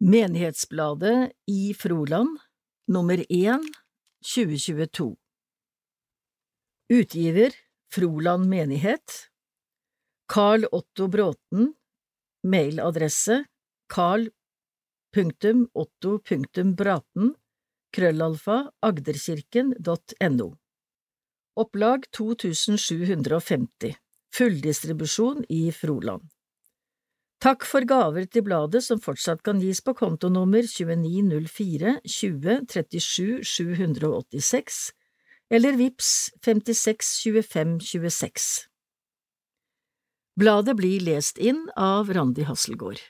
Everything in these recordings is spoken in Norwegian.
Menighetsbladet i Froland, nummer 1, 2022 Utgiver Froland menighet. Carl Otto Bråten. Mailadresse carl.otto.braten krøllalfa agderkirken.no Opplag 2750 Fulldistribusjon i Froland Takk for gaver til bladet som fortsatt kan gis på kontonummer 2904 20 37 786 eller VIPS 56 25 26. Bladet blir lest inn av Randi Hasselgaard.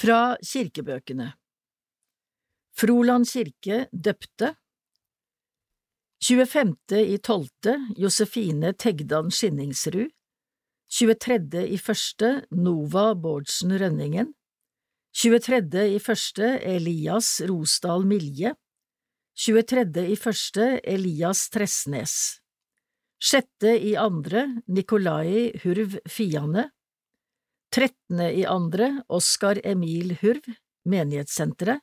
Fra kirkebøkene Froland kirke døpte 25. i tolvte Josefine Tegdan Skinningsrud 23. i første Nova Bårdsen Rønningen 23. i første Elias Rosdal Milje 23. i første Elias Tresnes 6. i andre Nikolai Hurv Fiane 13. i andre Oskar Emil Hurv Menighetssenteret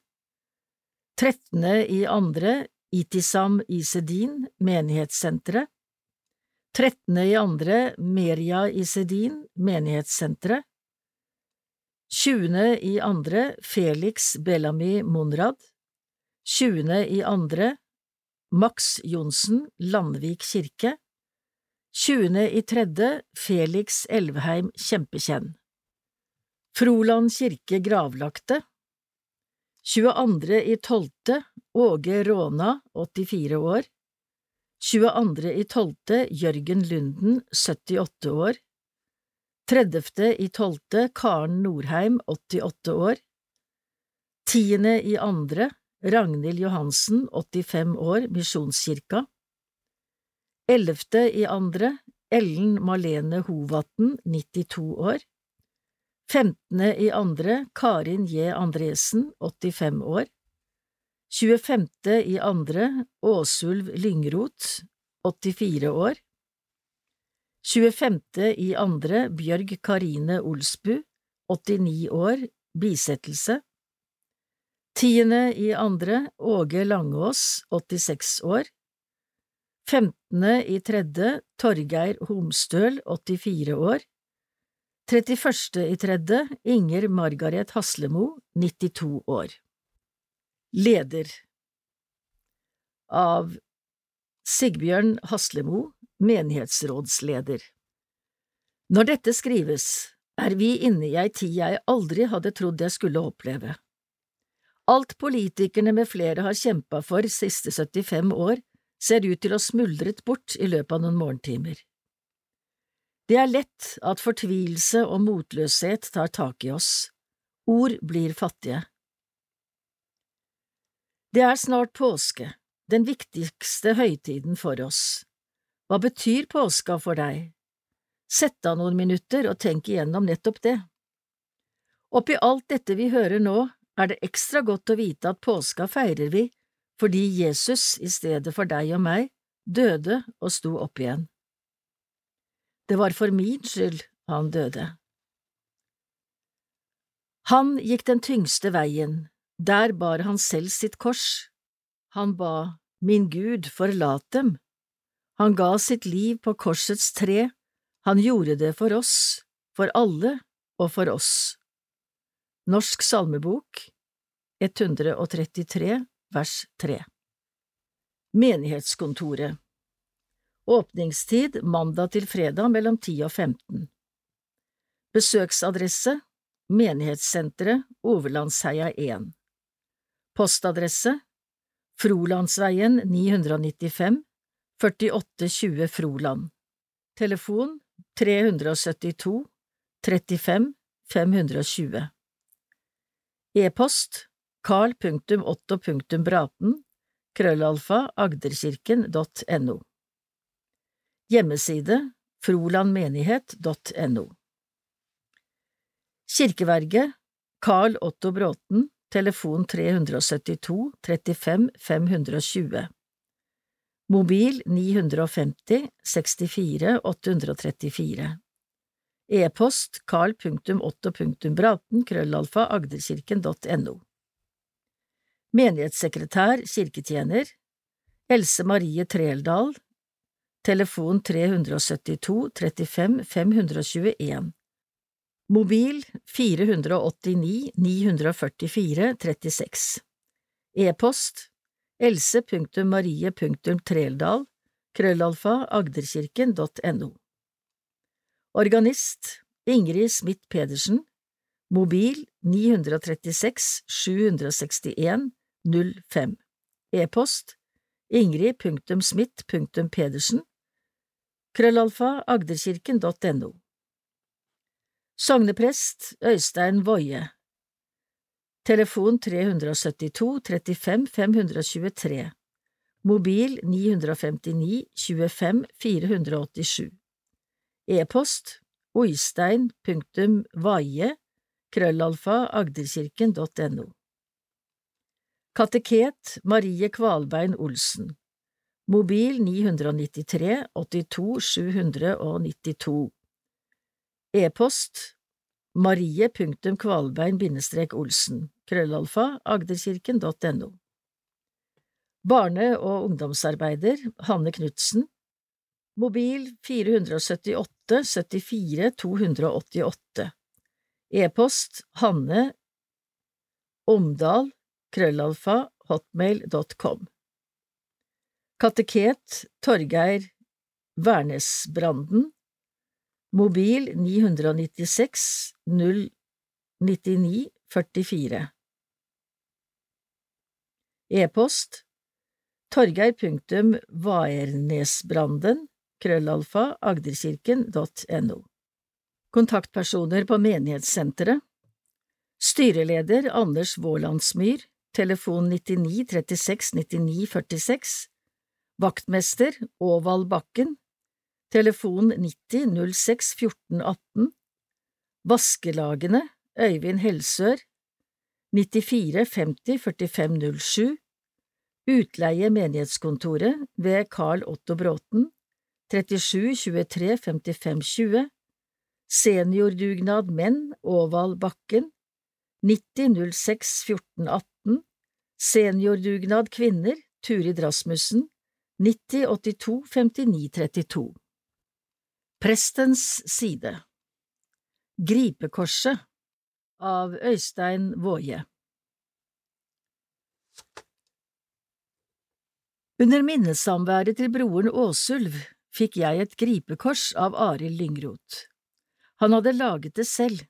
13. i andre Itisam Isedin Menighetssenteret 13. i andre Meria Isedin, menighetssenteret 20. i andre Felix Bellamy Monrad 20. i andre Max Johnsen, Landvik kirke 20. i tredje Felix Elvheim Kjempekjenn Froland kirke gravlagte 22. i tolvte Åge Råna, 84 år 22. i tolvte Jørgen Lunden, 78 år 30. i tolvte Karen Norheim, 88 år 10. i andre Ragnhild Johansen, 85 år, Misjonskirka 11. i andre Ellen Malene Hovatn, 92 år 15. i andre Karin J. Andresen, 85 år 25. i andre Åsulv Lyngrot, 84 år 25. i andre Bjørg Karine Olsbu, 89 år, bisettelse 10. i andre Åge Langås, 86 år 15. i tredje Torgeir Homstøl, 84 år 31. i tredje Inger Margaret Haslemo, 92 år Leder Av Sigbjørn Haslemo, menighetsrådsleder Når dette skrives, er vi inne i ei tid jeg aldri hadde trodd jeg skulle oppleve. Alt politikerne med flere har kjempa for siste 75 år, ser ut til å smuldret bort i løpet av noen morgentimer. Det er lett at fortvilelse og motløshet tar tak i oss. Ord blir fattige. Det er snart påske, den viktigste høytiden for oss. Hva betyr påska for deg? Sett av noen minutter og tenk igjennom nettopp det. Oppi alt dette vi hører nå, er det ekstra godt å vite at påska feirer vi fordi Jesus, i stedet for deg og meg, døde og sto opp igjen. Det var for min skyld han døde. Han gikk den tyngste veien, der bar han selv sitt kors. Han ba, Min Gud, forlat dem. Han ga sitt liv på korsets tre, han gjorde det for oss, for alle og for oss. Norsk salmebok 133 vers 3 Menighetskontoret Åpningstid mandag til fredag mellom 10 og 15 Besøksadresse Menighetssenteret Overlandsheia 1 Postadresse Frolandsveien 995 4820 Froland. Telefon 372 35 520 E-post carl.otto.braten krøllalfa agderkirken.no Hjemmeside frolandmenighet.no Kirkeverget Carl Otto Bråten telefon 372 35 520 Mobil 950 64 834 E-post carl.otto.braten krøllalfa agderkirken.no Menighetssekretær, kirketjener, Else Marie Treldal, telefon 372 35 521. Mobil 489 944 36 E-post else.marie.treldal krøllalfa agderkirken.no Organist Ingrid Smith Pedersen Mobil 936 761 05 E-post ingrid.smith.pedersen krøllalfa agderkirken.no Sogneprest Øystein Woie Telefon 372 35 523 Mobil 959 25 487 E-post oistein.vaie krøllalfa agderkirken.no Kateket Marie Kvalbein Olsen. Mobil 993 82 792 E-post marie.kvalbein-olsen krøllalfa agderkirken.no Barne- og ungdomsarbeider Hanne Knutsen. Mobil 478 74 288 E-post Hanne Omdal krøllalfa hotmail.com Kateket Torgeir Værnesbranden Mobil 996 099 44 E-post torgeir.vaernesbranden krøllalfa agderkirken.no Kontaktpersoner på menighetssenteret. Styreleder Anders Vålandsmyr Telefon 99 36 99 46 Vaktmester Åvald Bakken telefon 90 06 14 18 Vaskelagene Øyvind Helsør 94 50 45 07 Utleie menighetskontoret ved Carl Otto Bråten 37 23 55 20 Seniordugnad menn Åvald Bakken 90 06 14 18 Seniordugnad kvinner Turid Rasmussen 90 82 59 32 Prestens side Gripekorset av Øystein Våje Under minnesamværet til broren Åsulv fikk jeg et gripekors av Arild Lyngroth. Han hadde laget det selv.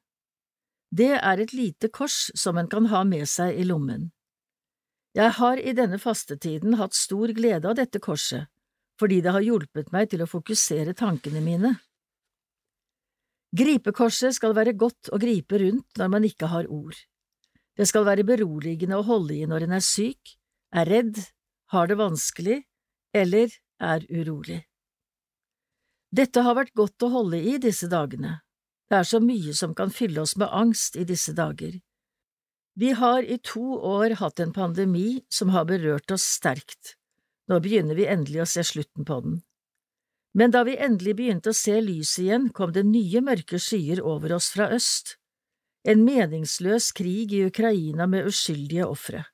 Det er et lite kors som en kan ha med seg i lommen. Jeg har i denne fastetiden hatt stor glede av dette korset, fordi det har hjulpet meg til å fokusere tankene mine. Gripekorset skal være godt å gripe rundt når man ikke har ord. Det skal være beroligende å holde i når en er syk, er redd, har det vanskelig eller er urolig. Dette har vært godt å holde i disse dagene. Det er så mye som kan fylle oss med angst i disse dager. Vi har i to år hatt en pandemi som har berørt oss sterkt. Nå begynner vi endelig å se slutten på den. Men da vi endelig begynte å se lyset igjen, kom det nye mørke skyer over oss fra øst. En meningsløs krig i Ukraina med uskyldige ofre.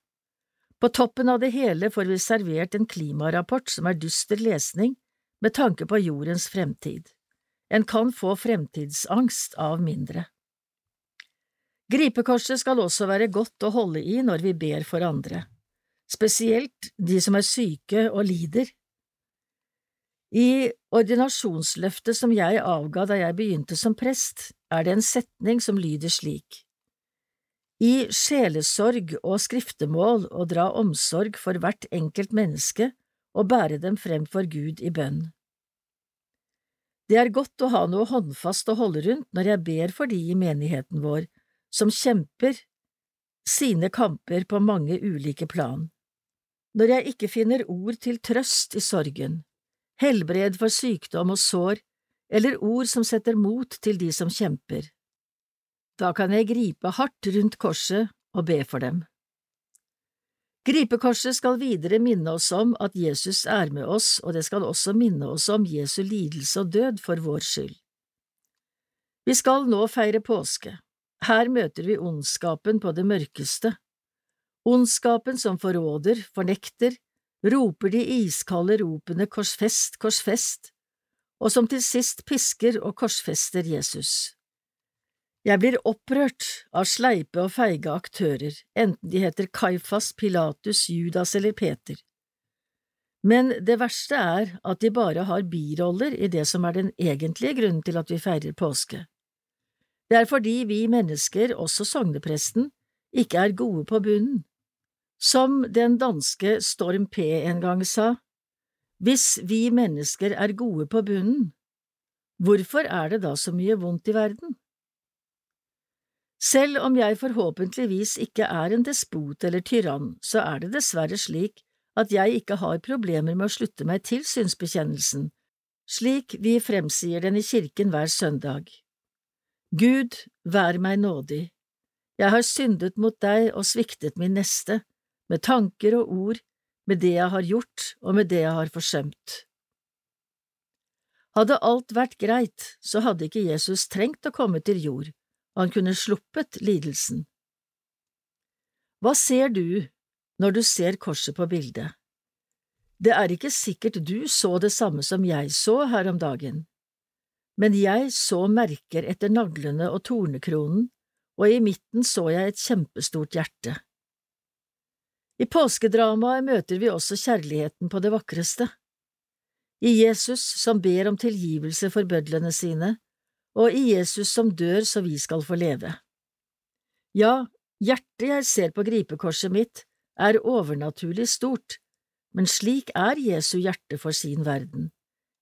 På toppen av det hele får vi servert en klimarapport som er dyster lesning med tanke på jordens fremtid. En kan få fremtidsangst av mindre. Gripekorset skal også være godt å holde i når vi ber for andre, spesielt de som er syke og lider. I ordinasjonsløftet som jeg avga da jeg begynte som prest, er det en setning som lyder slik. I sjelesorg og skriftemål å dra omsorg for hvert enkelt menneske og bære dem frem for Gud i bønn. Det er godt å ha noe håndfast å holde rundt når jeg ber for de i menigheten vår som kjemper sine kamper på mange ulike plan. Når jeg ikke finner ord til trøst i sorgen, helbred for sykdom og sår, eller ord som setter mot til de som kjemper. Da kan jeg gripe hardt rundt korset og be for dem. Gripekorset skal videre minne oss om at Jesus er med oss, og det skal også minne oss om Jesu lidelse og død for vår skyld. Vi skal nå feire påske. Her møter vi ondskapen på det mørkeste. Ondskapen som forråder, fornekter, roper de iskalde ropene korsfest, korsfest, og som til sist pisker og korsfester Jesus. Jeg blir opprørt av sleipe og feige aktører, enten de heter Kaifas, Pilatus, Judas eller Peter. Men det verste er at de bare har biroller i det som er den egentlige grunnen til at vi feirer påske. Det er fordi vi mennesker, også sognepresten, ikke er gode på bunnen. Som den danske Storm P en gang sa, hvis vi mennesker er gode på bunnen, hvorfor er det da så mye vondt i verden? Selv om jeg forhåpentligvis ikke er en despot eller tyrann, så er det dessverre slik at jeg ikke har problemer med å slutte meg til synsbekjennelsen, slik vi fremsier den i kirken hver søndag. Gud, vær meg nådig, jeg har syndet mot deg og sviktet min neste, med tanker og ord, med det jeg har gjort og med det jeg har forsømt. Hadde alt vært greit, så hadde ikke Jesus trengt å komme til jord, og han kunne sluppet lidelsen. Hva ser du når du ser korset på bildet? Det er ikke sikkert du så det samme som jeg så her om dagen, men jeg så merker etter naglene og tornekronen, og i midten så jeg et kjempestort hjerte. I påskedramaet møter vi også kjærligheten på det vakreste. I Jesus som ber om tilgivelse for bødlene sine, og i Jesus som dør så vi skal få leve. Ja, hjertet jeg ser på gripekorset mitt, er overnaturlig stort, men slik er Jesu hjerte for sin verden,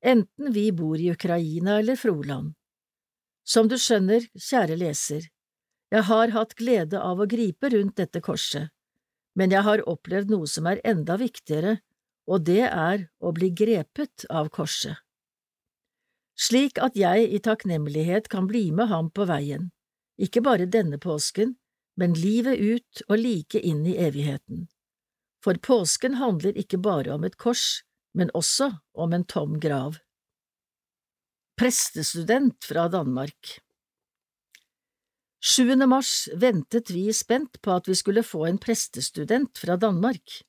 enten vi bor i Ukraina eller Froland. Som du skjønner, kjære leser, jeg har hatt glede av å gripe rundt dette korset men jeg har opplevd noe som er enda viktigere, og det er å bli grepet av korset. Slik at jeg i takknemlighet kan bli med ham på veien, ikke bare denne påsken, men livet ut og like inn i evigheten. For påsken handler ikke bare om et kors, men også om en tom grav. Prestestudent fra Danmark 7. mars ventet vi spent på at vi skulle få en prestestudent fra Danmark.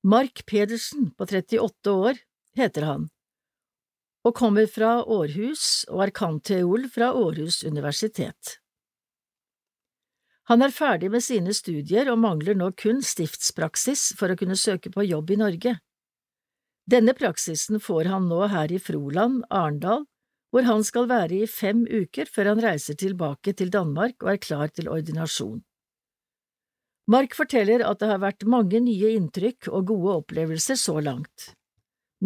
Mark Pedersen på 38 år heter han, og kommer fra Århus og er kanteol fra Århus universitet. Han er ferdig med sine studier og mangler nå kun stiftspraksis for å kunne søke på jobb i Norge. Denne praksisen får han nå her i Froland, Arendal hvor han skal være i fem uker før han reiser tilbake til Danmark og er klar til ordinasjon. Mark forteller at det har vært mange nye inntrykk og gode opplevelser så langt.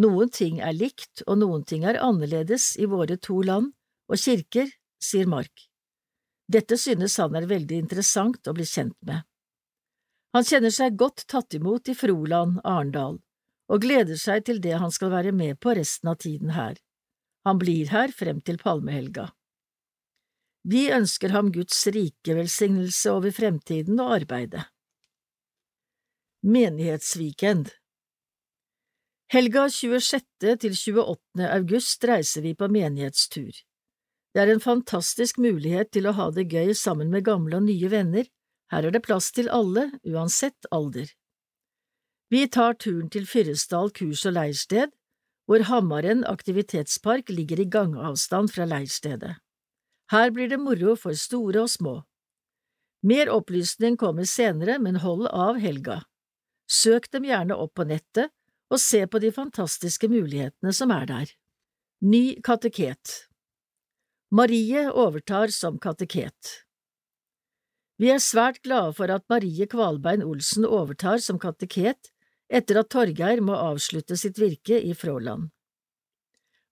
Noen ting er likt og noen ting er annerledes i våre to land og kirker, sier Mark. Dette synes han er veldig interessant å bli kjent med. Han kjenner seg godt tatt imot i Froland, Arendal, og gleder seg til det han skal være med på resten av tiden her. Han blir her frem til palmehelga. Vi ønsker ham Guds rike velsignelse over fremtiden og arbeidet. Menighetsweekend Helga 26. til 28. august reiser vi på menighetstur. Det er en fantastisk mulighet til å ha det gøy sammen med gamle og nye venner, her er det plass til alle, uansett alder. Vi tar turen til Fyresdal kurs- og leirsted, hvor Hammaren aktivitetspark ligger i gangavstand fra leirstedet. Her blir det moro for store og små. Mer opplysning kommer senere, men hold av helga. Søk dem gjerne opp på nettet og se på de fantastiske mulighetene som er der. Ny kateket Marie overtar som kateket. Vi er svært glade for at Marie Kvalbein Olsen overtar som kateket etter at Torgeir må avslutte sitt virke i Fråland.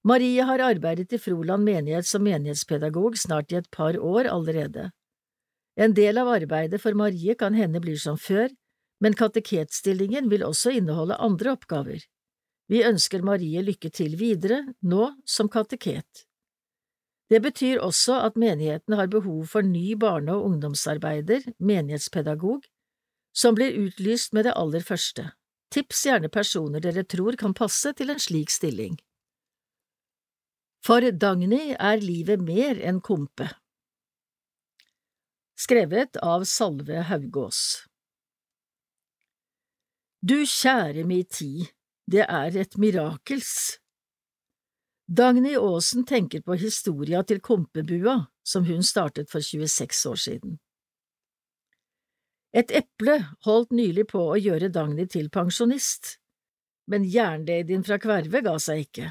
Marie har arbeidet i Froland menighet som menighetspedagog snart i et par år allerede. En del av arbeidet for Marie kan hende blir som før, men kateketstillingen vil også inneholde andre oppgaver. Vi ønsker Marie lykke til videre, nå som kateket. Det betyr også at menigheten har behov for ny barne- og ungdomsarbeider, menighetspedagog, som blir utlyst med det aller første. Tips gjerne personer dere tror kan passe til en slik stilling. For Dagny er livet mer enn kompe. Skrevet av Salve Haugås Du kjære mi tid, det er et mirakels. Dagny Aasen tenker på historia til Kompebua, som hun startet for 26 år siden. Et eple holdt nylig på å gjøre Dagny til pensjonist, men jernladyen fra Kverve ga seg ikke.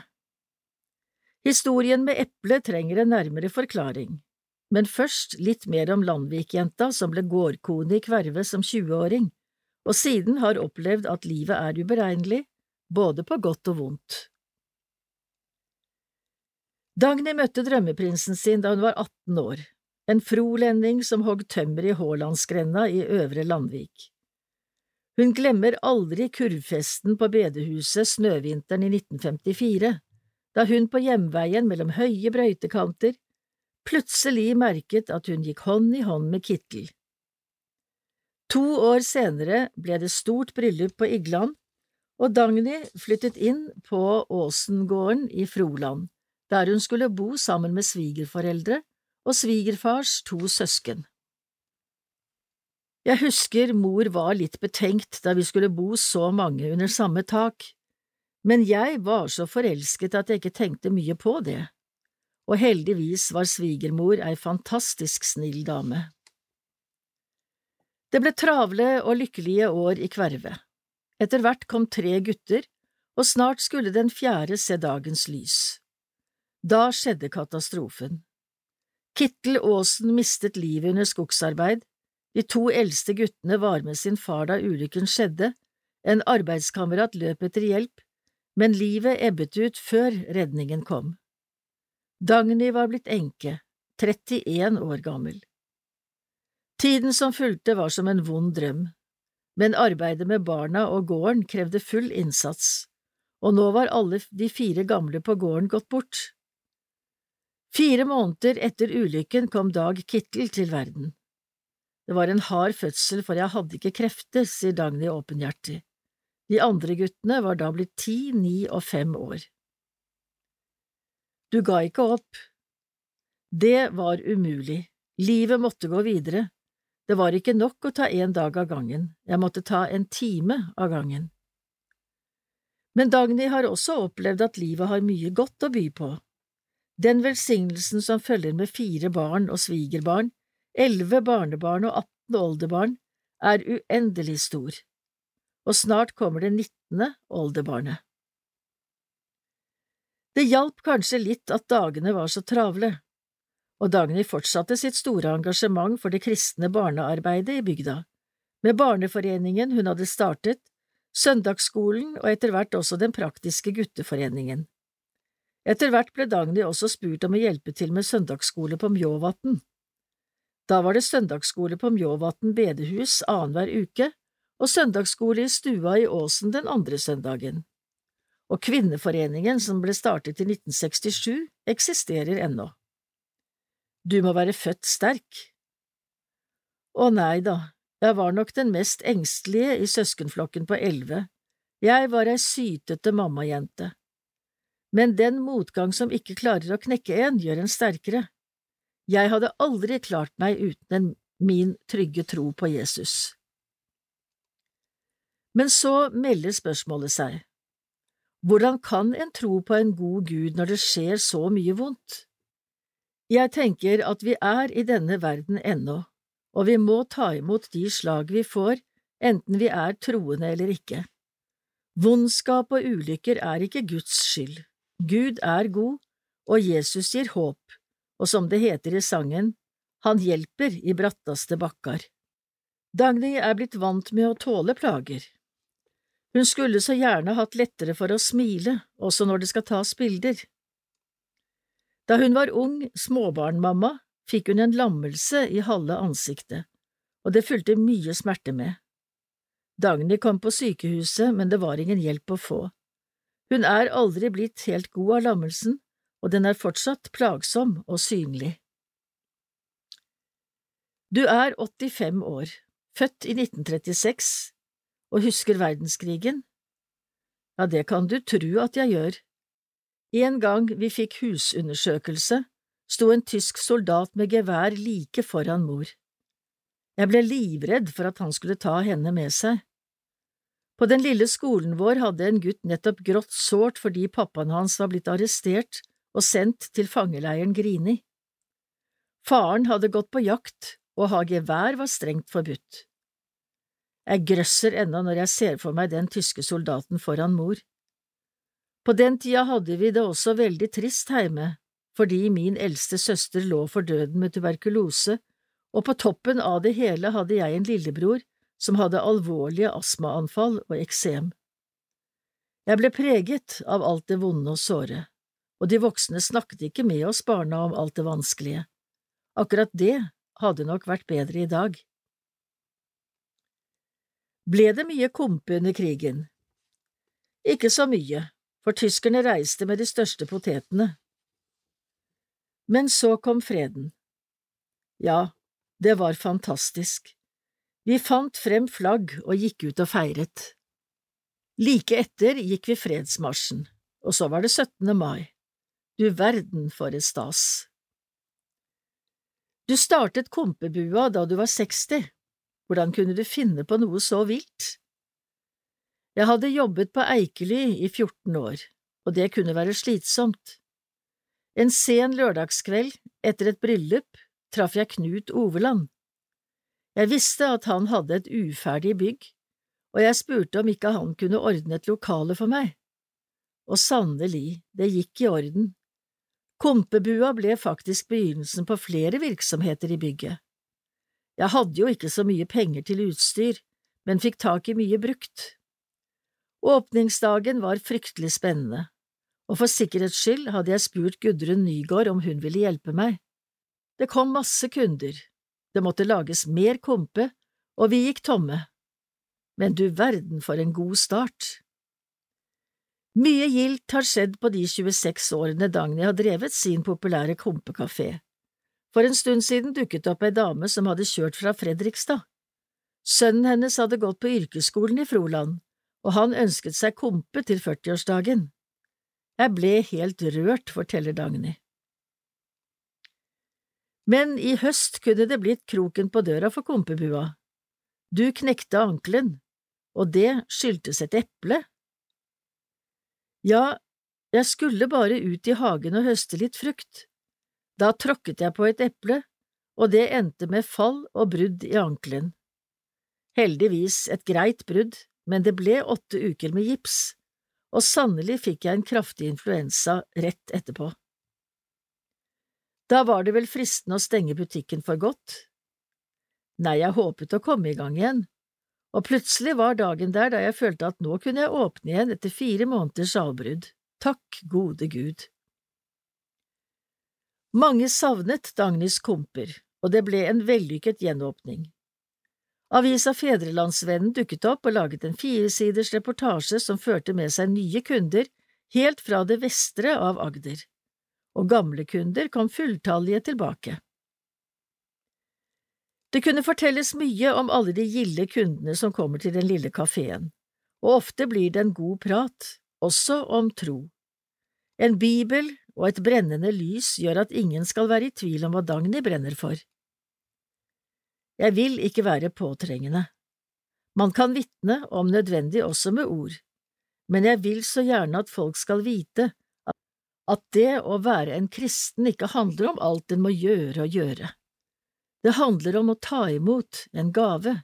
Historien med eplet trenger en nærmere forklaring, men først litt mer om Landvik-jenta som ble gårdkone i Kverve som 20-åring, og siden har opplevd at livet er uberegnelig, både på godt og vondt. Dagny møtte drømmeprinsen sin da hun var 18 år, en frolending som hogg tømmer i Hålandsgrenda i Øvre Landvik. Hun glemmer aldri kurvfesten på bedehuset snøvinteren i 1954, da hun på hjemveien mellom høye brøytekanter plutselig merket at hun gikk hånd i hånd med Kittel. To år senere ble det stort bryllup på Igland, og Dagny flyttet inn på Åsengården i Froland der hun skulle bo sammen med svigerforeldre og svigerfars to søsken. Jeg husker mor var litt betenkt da vi skulle bo så mange under samme tak, men jeg var så forelsket at jeg ikke tenkte mye på det, og heldigvis var svigermor ei fantastisk snill dame. Det ble travle og lykkelige år i Kverve. Etter hvert kom tre gutter, og snart skulle den fjerde se dagens lys. Da skjedde katastrofen. Kittel Aasen mistet livet under skogsarbeid, de to eldste guttene var med sin far da ulykken skjedde, en arbeidskamerat løp etter hjelp, men livet ebbet ut før redningen kom. Dagny var blitt enke, 31 år gammel. Tiden som fulgte var som en vond drøm, men arbeidet med barna og gården krevde full innsats, og nå var alle de fire gamle på gården gått bort. Fire måneder etter ulykken kom Dag Kittel til verden. Det var en hard fødsel, for jeg hadde ikke krefter, sier Dagny åpenhjertig. De andre guttene var da blitt ti, ni og fem år. Du ga ikke opp. Det var umulig, livet måtte gå videre, det var ikke nok å ta en dag av gangen, jeg måtte ta en time av gangen. Men Dagny har også opplevd at livet har mye godt å by på. Den velsignelsen som følger med fire barn og svigerbarn, elleve barnebarn og 18 oldebarn, er uendelig stor, og snart kommer det nittende oldebarnet. Det hjalp kanskje litt at dagene var så travle, og Dagny fortsatte sitt store engasjement for det kristne barnearbeidet i bygda, med barneforeningen hun hadde startet, søndagsskolen og etter hvert også Den praktiske gutteforeningen. Etter hvert ble Dagny også spurt om å hjelpe til med søndagsskole på Mjåvatn. Da var det søndagsskole på Mjåvatn bedehus annenhver uke og søndagsskole i stua i Åsen den andre søndagen. Og Kvinneforeningen, som ble startet i 1967, eksisterer ennå. Du må være født sterk. Å nei da, jeg var nok den mest engstelige i søskenflokken på elleve, jeg var ei sytete mammajente men den motgang som ikke klarer å knekke en, gjør en sterkere. Jeg hadde aldri klart meg uten en, min trygge tro på Jesus. Men så melder spørsmålet seg. Hvordan kan en tro på en god Gud når det skjer så mye vondt? Jeg tenker at vi er i denne verden ennå, og vi må ta imot de slag vi får, enten vi er troende eller ikke. Vondskap og ulykker er ikke Guds skyld. Gud er god, og Jesus gir håp, og som det heter i sangen, Han hjelper i brattaste bakkar. Dagny er blitt vant med å tåle plager. Hun skulle så gjerne hatt lettere for å smile, også når det skal tas bilder. Da hun var ung småbarnmamma, fikk hun en lammelse i halve ansiktet, og det fulgte mye smerte med. Dagny kom på sykehuset, men det var ingen hjelp å få. Hun er aldri blitt helt god av lammelsen, og den er fortsatt plagsom og synlig. Du er 85 år, født i 1936, og husker verdenskrigen? Ja, det kan du tru at jeg gjør. En gang vi fikk husundersøkelse, sto en tysk soldat med gevær like foran mor. Jeg ble livredd for at han skulle ta henne med seg. På den lille skolen vår hadde en gutt nettopp grått sårt fordi pappaen hans var blitt arrestert og sendt til fangeleiren Grini. Faren hadde gått på jakt, og å ha gevær var strengt forbudt. Jeg grøsser ennå når jeg ser for meg den tyske soldaten foran mor. På den tida hadde vi det også veldig trist heime, fordi min eldste søster lå for døden med tuberkulose, og på toppen av det hele hadde jeg en lillebror som hadde alvorlige astmaanfall og eksem. Jeg ble preget av alt det vonde og såre, og de voksne snakket ikke med oss barna om alt det vanskelige. Akkurat det hadde nok vært bedre i dag. Ble det mye kompe under krigen? Ikke så mye, for tyskerne reiste med de største potetene. Men så kom freden. Ja, det var fantastisk. Vi fant frem flagg og gikk ut og feiret. Like etter gikk vi fredsmarsjen, og så var det 17. mai. Du verden for et stas. Du startet Kompebua da du var 60. Hvordan kunne du finne på noe så vilt? Jeg hadde jobbet på Eikely i 14 år, og det kunne være slitsomt. En sen lørdagskveld, etter et bryllup, traff jeg Knut Oveland. Jeg visste at han hadde et uferdig bygg, og jeg spurte om ikke han kunne ordne et lokale for meg. Og sannelig, det gikk i orden. Kompebua ble faktisk begynnelsen på flere virksomheter i bygget. Jeg hadde jo ikke så mye penger til utstyr, men fikk tak i mye brukt. Åpningsdagen var fryktelig spennende, og for sikkerhets skyld hadde jeg spurt Gudrun Nygård om hun ville hjelpe meg. Det kom masse kunder, det måtte lages mer kompe, og vi gikk tomme. Men du verden for en god start. Mye gildt har skjedd på de 26 årene Dagny har drevet sin populære kompekafé. For en stund siden dukket det opp ei dame som hadde kjørt fra Fredrikstad. Sønnen hennes hadde gått på yrkesskolen i Froland, og han ønsket seg kompe til 40-årsdagen. Jeg ble helt rørt, forteller Dagny. Men i høst kunne det blitt kroken på døra for kompebua. Du knekte ankelen, og det skyldtes et eple. Ja, jeg skulle bare ut i hagen og høste litt frukt. Da tråkket jeg på et eple, og det endte med fall og brudd i ankelen. Heldigvis et greit brudd, men det ble åtte uker med gips, og sannelig fikk jeg en kraftig influensa rett etterpå. Da var det vel fristende å stenge butikken for godt? Nei, jeg håpet å komme i gang igjen, og plutselig var dagen der da jeg følte at nå kunne jeg åpne igjen etter fire måneders avbrudd. Takk gode Gud. Mange savnet Dagnys komper, og det ble en vellykket gjenåpning. Avisa Fedrelandsvennen dukket opp og laget en firesiders reportasje som førte med seg nye kunder helt fra det vestre av Agder og gamle kunder kom fulltallige tilbake. Det kunne fortelles mye om alle de gilde kundene som kommer til den lille kafeen, og ofte blir det en god prat, også om tro. En bibel og et brennende lys gjør at ingen skal være i tvil om hva Dagny brenner for. Jeg vil ikke være påtrengende. Man kan vitne, om nødvendig også med ord, men jeg vil så gjerne at folk skal vite at det å være en kristen ikke handler om alt en må gjøre og gjøre. Det handler om å ta imot en gave.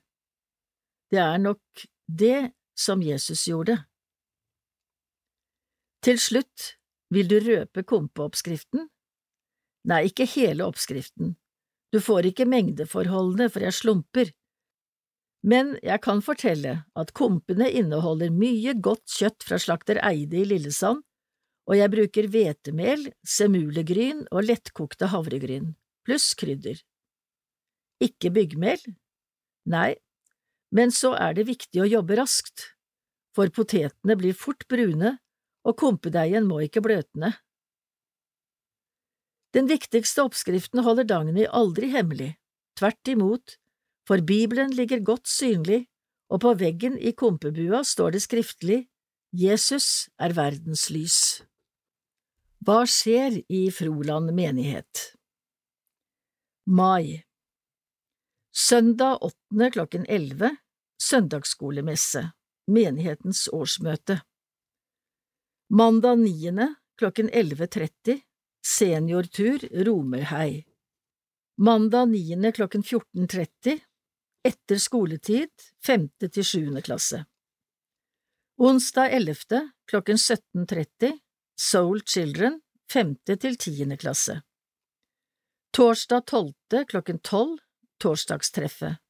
Det er nok det som Jesus gjorde. Til slutt, vil du røpe kompeoppskriften? Nei, ikke hele oppskriften. Du får ikke mengdeforholdene, for jeg slumper. Men jeg kan fortelle at kompene inneholder mye godt kjøtt fra slakter Eide i Lillesand, og jeg bruker hvetemel, semulegryn og lettkokte havregryn, pluss krydder. Ikke byggmel? Nei, men så er det viktig å jobbe raskt, for potetene blir fort brune, og kompedeigen må ikke bløtne. Den viktigste oppskriften holder Dagny aldri hemmelig, tvert imot, for Bibelen ligger godt synlig, og på veggen i kompebua står det skriftlig Jesus er verdens lys. Hva skjer i Froland menighet? Mai Søndag 8. klokken 11 Søndagsskolemesse menighetens årsmøte. Mandag 9. klokken 11.30 seniortur Romerhei. Mandag 9. klokken 14.30 etter skoletid 5. til 7. klasse. Onsdag 11. klokken 17.30 Soul Children femte til tiende klasse. Torsdag 12. klokken 12 Torsdagstreffet.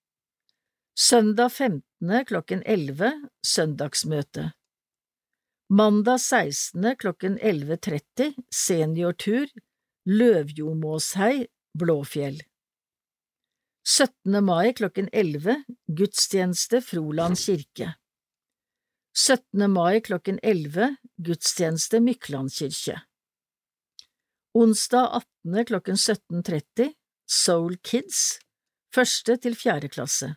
Søndag 15. klokken 11 Søndagsmøte. Mandag 16. klokken 11.30 Seniortur Løvjomåshei Blåfjell. 17. mai klokken 11 Gudstjeneste Froland kirke. 17. mai klokken 11 Gudstjeneste Mykland kirke. Onsdag 18. klokken 17.30 Soul Kids, første til fjerde klasse.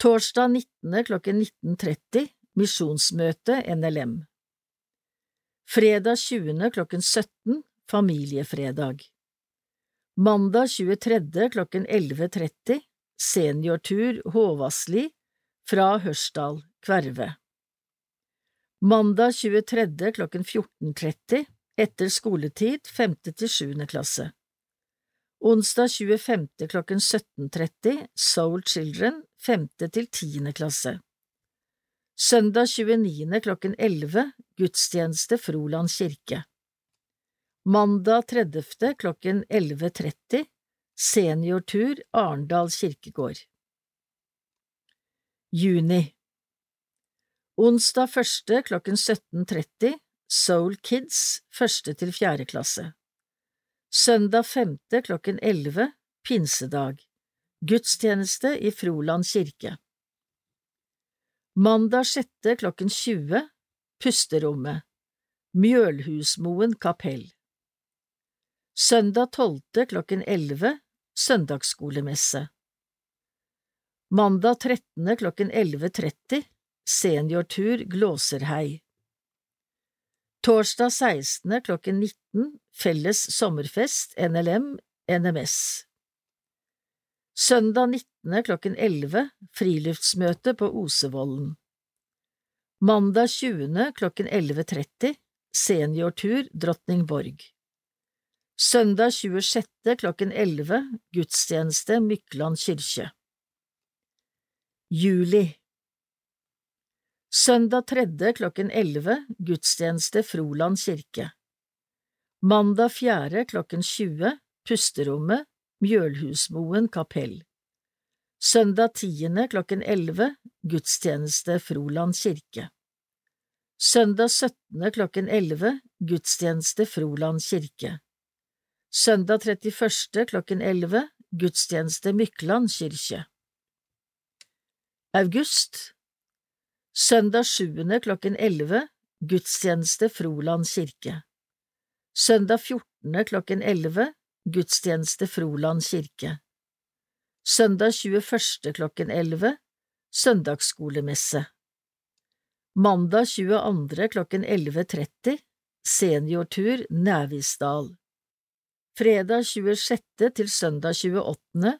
Torsdag 19. klokken 19.30 Misjonsmøte NLM. Fredag 20. klokken 17 Familiefredag. Mandag 23. klokken 11.30 Seniortur Håvassli fra Hørsdal, Kverve. Mandag 23. klokken 14.30 etter skoletid 5. til 7. klasse. Onsdag 25. klokken 17.30 Soul Children 5. til tiende klasse. Søndag 29. klokken 11 gudstjeneste Froland kirke. Mandag 30. klokken 11.30 seniortur Arendal kirkegård. Juni Onsdag 1. klokken 17.30 Soul Kids første til fjerde klasse. Søndag femte klokken elleve Pinsedag Gudstjeneste i Froland kirke. Mandag sjette klokken 20 Pusterommet Mjølhusmoen kapell. Søndag tolvte klokken elleve Søndagsskolemesse. Mandag trettende klokken 11.30 Seniortur Glåserhei. Torsdag 16. klokken 19 Felles sommerfest NLM NMS Søndag 19. klokken 11 Friluftsmøte på Osevollen Mandag 20. klokken 11.30 Seniortur Drottningborg Søndag 26. klokken 11 Gudstjeneste Mykland kirke Juli Søndag tredje klokken elleve gudstjeneste Froland kirke. Mandag fjerde klokken 20 Pusterommet Mjølhusmoen kapell. Søndag tiende klokken elleve gudstjeneste Froland kirke. Søndag syttende klokken elleve gudstjeneste Froland kirke. Søndag 31. klokken elleve gudstjeneste Mykland kirke. August Søndag 7. klokken 11 Gudstjeneste Froland kirke Søndag 14. klokken 11 Gudstjeneste Froland kirke Søndag 21. klokken 11 Søndagsskolemesse Mandag 22. klokken 11.30 Seniortur Nævisdal Fredag 26. til søndag 28.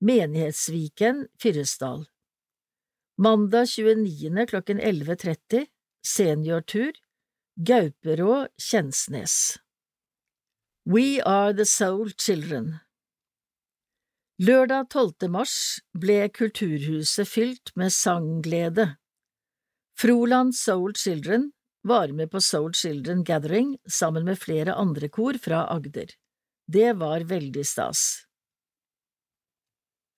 Menighetsviken Fyresdal Mandag 29. klokken 11.30 Seniortur Gauperå Kjensnes We Are The Soul Children Lørdag 12. mars ble Kulturhuset fylt med sangglede. Froland Soul Children var med på Soul Children Gathering sammen med flere andre kor fra Agder. Det var veldig stas.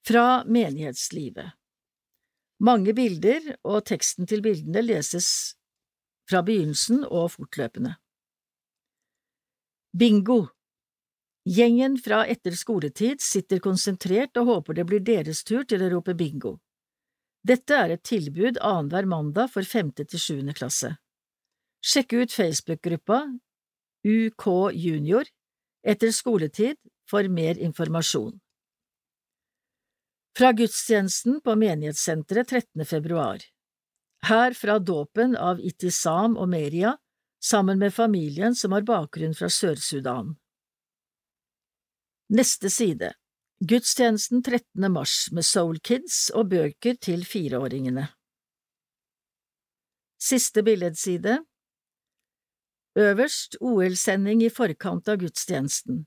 Fra menighetslivet mange bilder og teksten til bildene leses fra begynnelsen og fortløpende. Bingo Gjengen fra etter skoletid sitter konsentrert og håper det blir deres tur til å rope bingo. Dette er et tilbud annenhver mandag for femte til sjuende klasse. Sjekk ut Facebook-gruppa UK Junior etter skoletid for mer informasjon. Fra gudstjenesten på menighetssenteret 13. februar Her fra dåpen av Itisam og Meria sammen med familien som har bakgrunn fra Sør-Sudan. Neste side Gudstjenesten 13. mars med Soul Kids og bøker til fireåringene. Siste billedside Øverst OL-sending i forkant av gudstjenesten.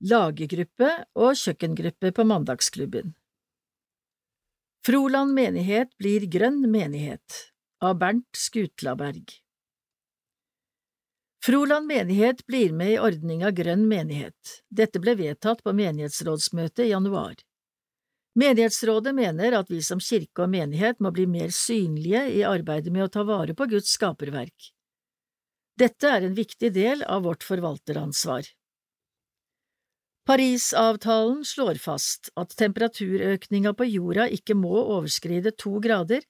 Lagergruppe og kjøkkengruppe på Mandagsklubben. Froland menighet blir grønn menighet av Bernt Skutlaberg. Froland menighet blir med i ordninga Grønn menighet. Dette ble vedtatt på menighetsrådsmøtet i januar. Menighetsrådet mener at vi som kirke og menighet må bli mer synlige i arbeidet med å ta vare på Guds skaperverk. Dette er en viktig del av vårt forvalteransvar. Parisavtalen slår fast at temperaturøkninga på jorda ikke må overskride to grader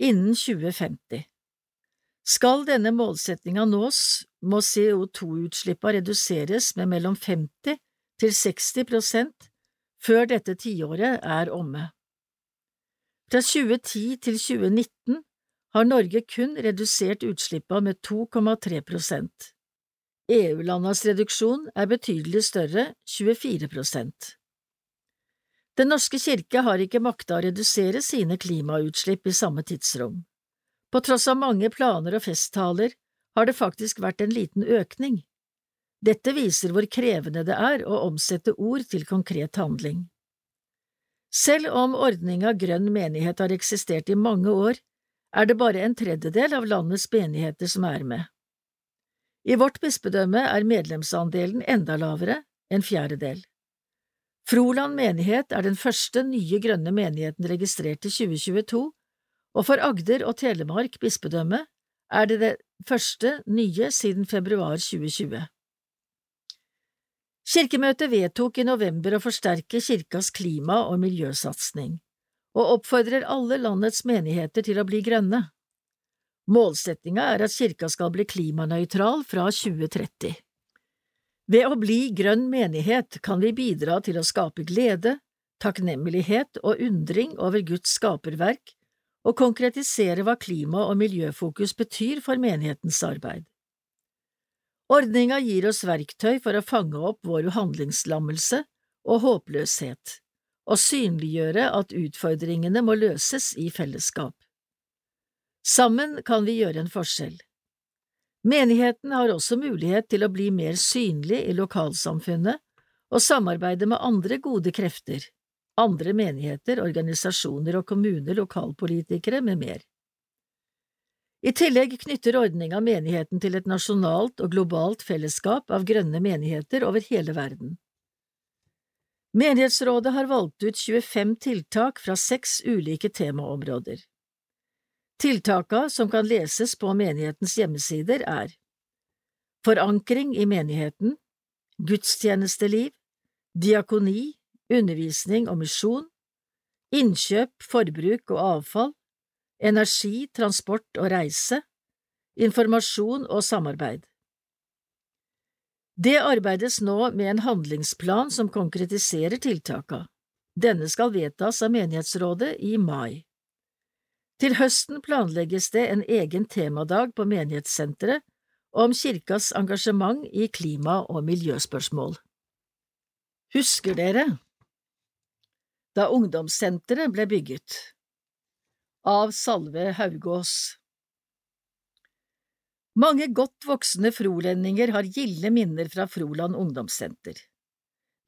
innen 2050. Skal denne målsettinga nås, må CO2-utslippa reduseres med mellom 50 til 60 prosent før dette tiåret er omme. Fra 2010 til 2019 har Norge kun redusert utslippa med 2,3 prosent. EU-landas reduksjon er betydelig større, 24 prosent. Den norske kirke har ikke makta å redusere sine klimautslipp i samme tidsrom. På tross av mange planer og festtaler har det faktisk vært en liten økning. Dette viser hvor krevende det er å omsette ord til konkret handling. Selv om ordninga Grønn menighet har eksistert i mange år, er det bare en tredjedel av landets menigheter som er med. I vårt bispedømme er medlemsandelen enda lavere, en fjerdedel. Froland menighet er den første nye grønne menigheten registrert i 2022, og for Agder og Telemark bispedømme er det det første nye siden februar 2020. Kirkemøtet vedtok i november å forsterke kirkas klima- og miljøsatsing og oppfordrer alle landets menigheter til å bli grønne. Målsettinga er at kirka skal bli klimanøytral fra 2030. Ved å bli grønn menighet kan vi bidra til å skape glede, takknemlighet og undring over Guds skaperverk og konkretisere hva klima- og miljøfokus betyr for menighetens arbeid. Ordninga gir oss verktøy for å fange opp vår handlingslammelse og håpløshet og synliggjøre at utfordringene må løses i fellesskap. Sammen kan vi gjøre en forskjell. Menigheten har også mulighet til å bli mer synlig i lokalsamfunnet og samarbeide med andre gode krefter, andre menigheter, organisasjoner og kommuner, lokalpolitikere med mer. I tillegg knytter ordninga menigheten til et nasjonalt og globalt fellesskap av grønne menigheter over hele verden. Menighetsrådet har valgt ut 25 tiltak fra seks ulike temaområder. Tiltaka som kan leses på menighetens hjemmesider, er Forankring i menigheten, gudstjenesteliv, diakoni, undervisning og misjon, innkjøp, forbruk og avfall, energi, transport og reise, informasjon og samarbeid. Det arbeides nå med en handlingsplan som konkretiserer tiltaka. Denne skal vedtas av menighetsrådet i mai. Til høsten planlegges det en egen temadag på menighetssenteret om kirkas engasjement i klima- og miljøspørsmål. Husker dere da ungdomssenteret ble bygget? Av Salve Haugås mange godt voksne frolendinger har gilde minner fra Froland ungdomssenter.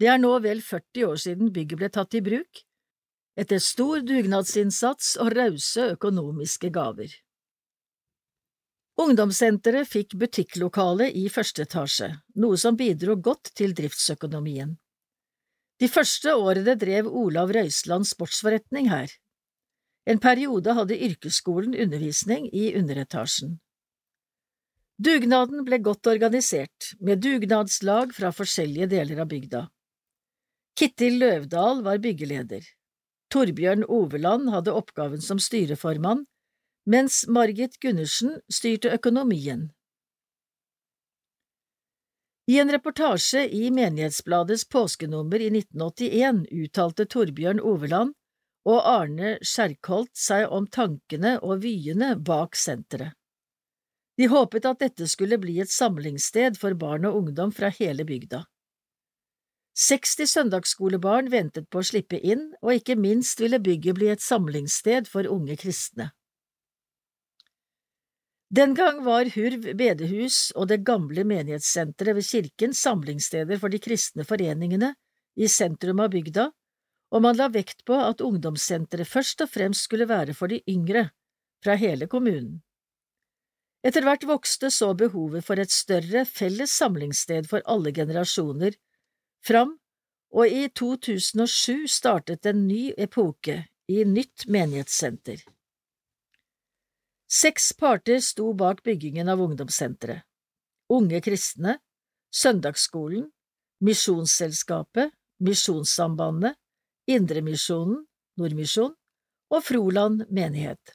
Det er nå vel 40 år siden bygget ble tatt i bruk, etter stor dugnadsinnsats og rause økonomiske gaver. Ungdomssenteret fikk butikklokale i første etasje, noe som bidro godt til driftsøkonomien. De første årene drev Olav Røisland sportsforretning her. En periode hadde yrkesskolen undervisning i underetasjen. Dugnaden ble godt organisert, med dugnadslag fra forskjellige deler av bygda. Kittil Løvdahl var byggeleder. Torbjørn Oveland hadde oppgaven som styreformann, mens Margit Gundersen styrte økonomien. I en reportasje i Menighetsbladets påskenummer i 1981 uttalte Torbjørn Oveland og Arne Skjerkholt seg om tankene og vyene bak senteret. De håpet at dette skulle bli et samlingssted for barn og ungdom fra hele bygda. 60 søndagsskolebarn ventet på å slippe inn, og ikke minst ville bygget bli et samlingssted for unge kristne. Den gang var Hurv bedehus og det gamle menighetssenteret ved kirken samlingssteder for de kristne foreningene i sentrum av bygda, og man la vekt på at ungdomssenteret først og fremst skulle være for de yngre, fra hele kommunen. Etter hvert vokste så behovet for et større felles samlingssted for alle generasjoner fram, og i 2007 startet en ny epoke i nytt menighetssenter. Seks parter sto bak byggingen av ungdomssenteret. Unge kristne, Søndagsskolen, Misjonsselskapet, Misjonssambandet, Indremisjonen, Nordmisjon og Froland menighet.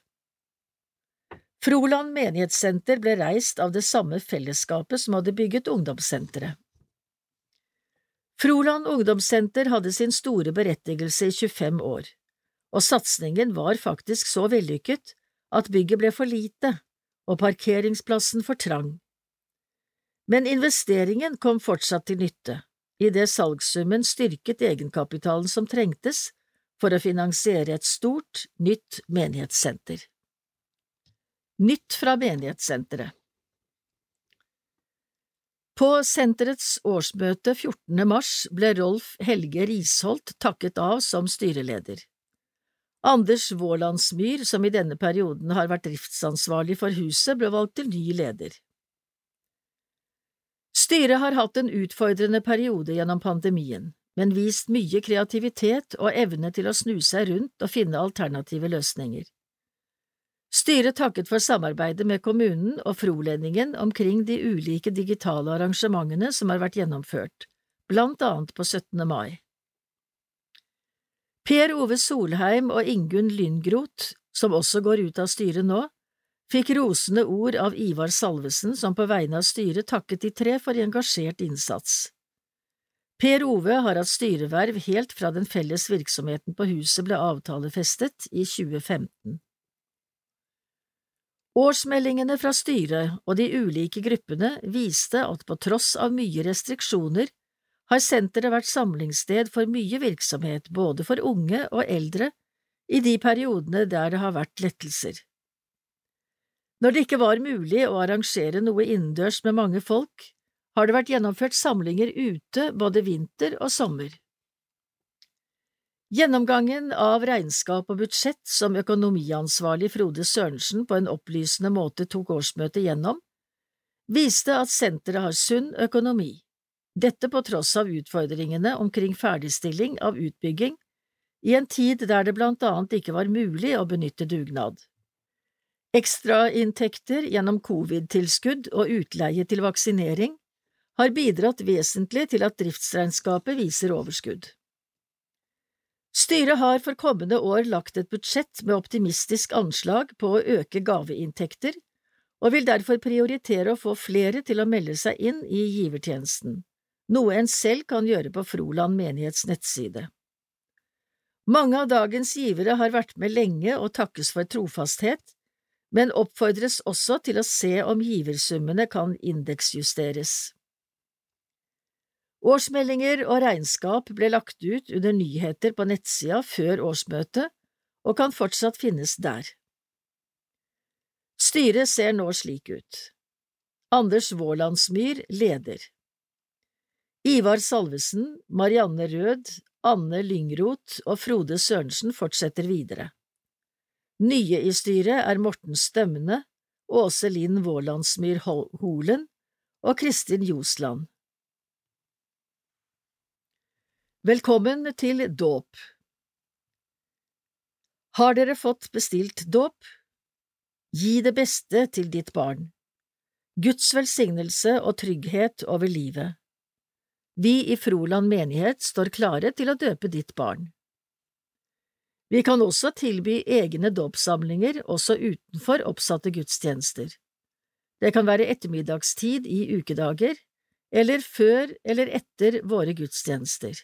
Froland menighetssenter ble reist av det samme fellesskapet som hadde bygget ungdomssenteret. Froland ungdomssenter hadde sin store berettigelse i 25 år, og satsingen var faktisk så vellykket at bygget ble for lite og parkeringsplassen for trang. Men investeringen kom fortsatt til nytte, idet salgssummen styrket egenkapitalen som trengtes for å finansiere et stort, nytt menighetssenter. Nytt fra menighetssenteret På senterets årsmøte 14. mars ble Rolf Helge Risholt takket av som styreleder. Anders Vålandsmyr, som i denne perioden har vært driftsansvarlig for huset, ble valgt til ny leder. Styret har hatt en utfordrende periode gjennom pandemien, men vist mye kreativitet og evne til å snu seg rundt og finne alternative løsninger. Styret takket for samarbeidet med kommunen og Froledningen omkring de ulike digitale arrangementene som har vært gjennomført, blant annet på 17. mai. Per Ove Solheim og Ingunn Lynggroth, som også går ut av styret nå, fikk rosende ord av Ivar Salvesen, som på vegne av styret takket de tre for engasjert innsats. Per Ove har hatt styreverv helt fra den felles virksomheten på huset ble avtalefestet i 2015. Årsmeldingene fra styret og de ulike gruppene viste at på tross av mye restriksjoner har senteret vært samlingssted for mye virksomhet både for unge og eldre i de periodene der det har vært lettelser. Når det ikke var mulig å arrangere noe innendørs med mange folk, har det vært gjennomført samlinger ute både vinter og sommer. Gjennomgangen av regnskap og budsjett som økonomiansvarlig Frode Sørensen på en opplysende måte tok årsmøtet gjennom, viste at senteret har sunn økonomi, dette på tross av utfordringene omkring ferdigstilling av utbygging i en tid der det blant annet ikke var mulig å benytte dugnad. Ekstrainntekter gjennom covid-tilskudd og utleie til vaksinering har bidratt vesentlig til at driftsregnskapet viser overskudd. Styret har for kommende år lagt et budsjett med optimistisk anslag på å øke gaveinntekter, og vil derfor prioritere å få flere til å melde seg inn i givertjenesten, noe en selv kan gjøre på Froland menighets nettside. Mange av dagens givere har vært med lenge og takkes for trofasthet, men oppfordres også til å se om giversummene kan indeksjusteres. Årsmeldinger og regnskap ble lagt ut under nyheter på nettsida før årsmøtet og kan fortsatt finnes der. Styret ser nå slik ut. Anders Vålandsmyr leder. Ivar Salvesen, Marianne Rød, Anne Lyngroth og Frode Sørensen fortsetter videre. Nye i styret er Morten Stømne, Åse Linn Vålandsmyr Holen og Kristin Josland. Velkommen til dåp Har dere fått bestilt dåp? Gi det beste til ditt barn. Guds velsignelse og trygghet over livet. Vi i Froland menighet står klare til å døpe ditt barn. Vi kan også tilby egne dåpssamlinger også utenfor oppsatte gudstjenester. Det kan være ettermiddagstid i ukedager, eller før eller etter våre gudstjenester.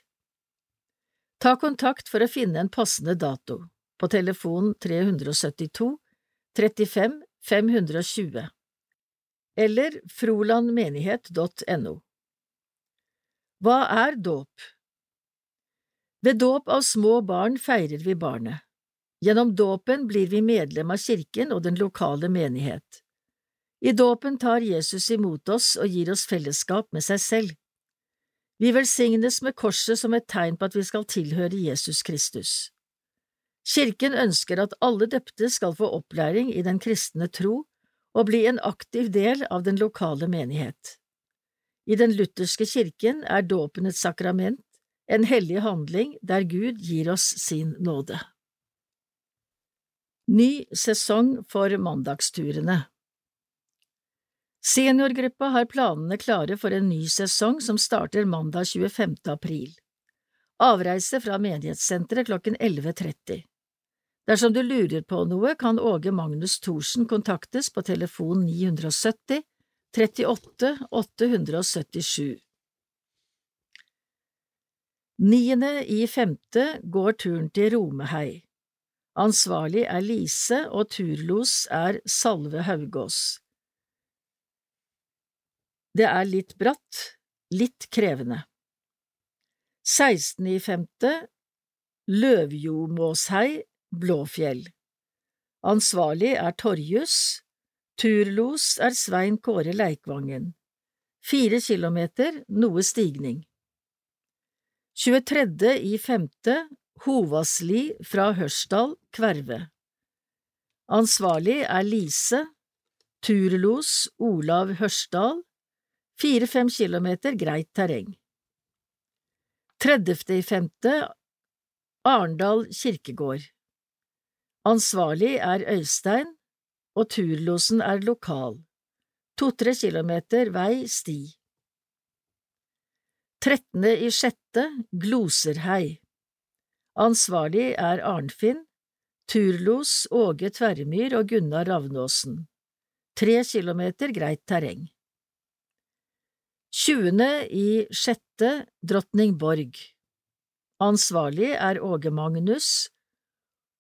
Ta kontakt for å finne en passende dato på telefon 372 35 520 eller frolandmenighet.no. Hva er dåp? Ved dåp av små barn feirer vi barnet. Gjennom dåpen blir vi medlem av kirken og den lokale menighet. I dåpen tar Jesus imot oss og gir oss fellesskap med seg selv. Vi velsignes med korset som et tegn på at vi skal tilhøre Jesus Kristus. Kirken ønsker at alle døpte skal få opplæring i den kristne tro og bli en aktiv del av den lokale menighet. I den lutherske kirken er dåpen et sakrament, en hellig handling der Gud gir oss sin nåde. Ny sesong for mandagsturene Seniorgruppa har planene klare for en ny sesong som starter mandag 25. april. Avreise fra menighetssenteret klokken 11.30. Dersom du lurer på noe, kan Åge Magnus Thorsen kontaktes på telefon 970 38 877. Niende i femte går turen til Romehei. Ansvarlig er Lise, og turlos er Salve Haugås. Det er litt bratt, litt krevende. 16. i femte Løvjomåshei, Blåfjell. Ansvarlig er Torjus, turlos er Svein Kåre Leikvangen. Fire kilometer, noe stigning. 23. i femte Hovasli fra Hørsdal, Kverve. Ansvarlig er Lise, turlos Olav Hørsdal, Fire–fem kilometer greit terreng. 30. i femte Arendal kirkegård Ansvarlig er Øystein, og turlosen er lokal. To–tre kilometer vei sti. 13. i sjette Gloserhei Ansvarlig er Arnfinn, turlos Åge Tverrmyr og Gunnar Ravnåsen. Tre kilometer greit terreng. 20. i sjette Drottningborg Ansvarlig er Åge Magnus,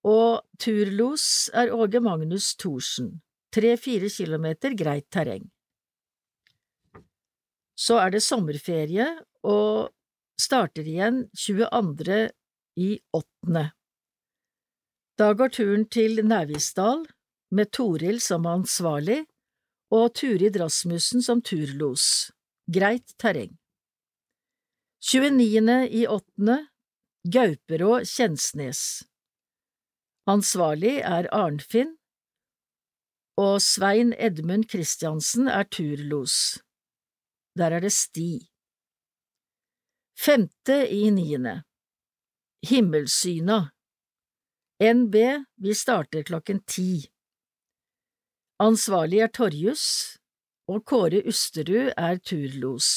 og turlos er Åge Magnus Thorsen, tre–fire kilometer greit terreng. Så er det sommerferie og starter igjen 22. i åttende. Da går turen til Nævisdal med Toril som ansvarlig og Turid Rasmussen som turlos greit terreng. 29. i åttende Gauperå Kjensnes Ansvarlig er Arnfinn, og Svein Edmund Christiansen er turlos. Der er det sti. Femte i niende Himmelsyna NB, vi starter klokken ti. Ansvarlig er Torjus, og Kåre Usterud er turlos.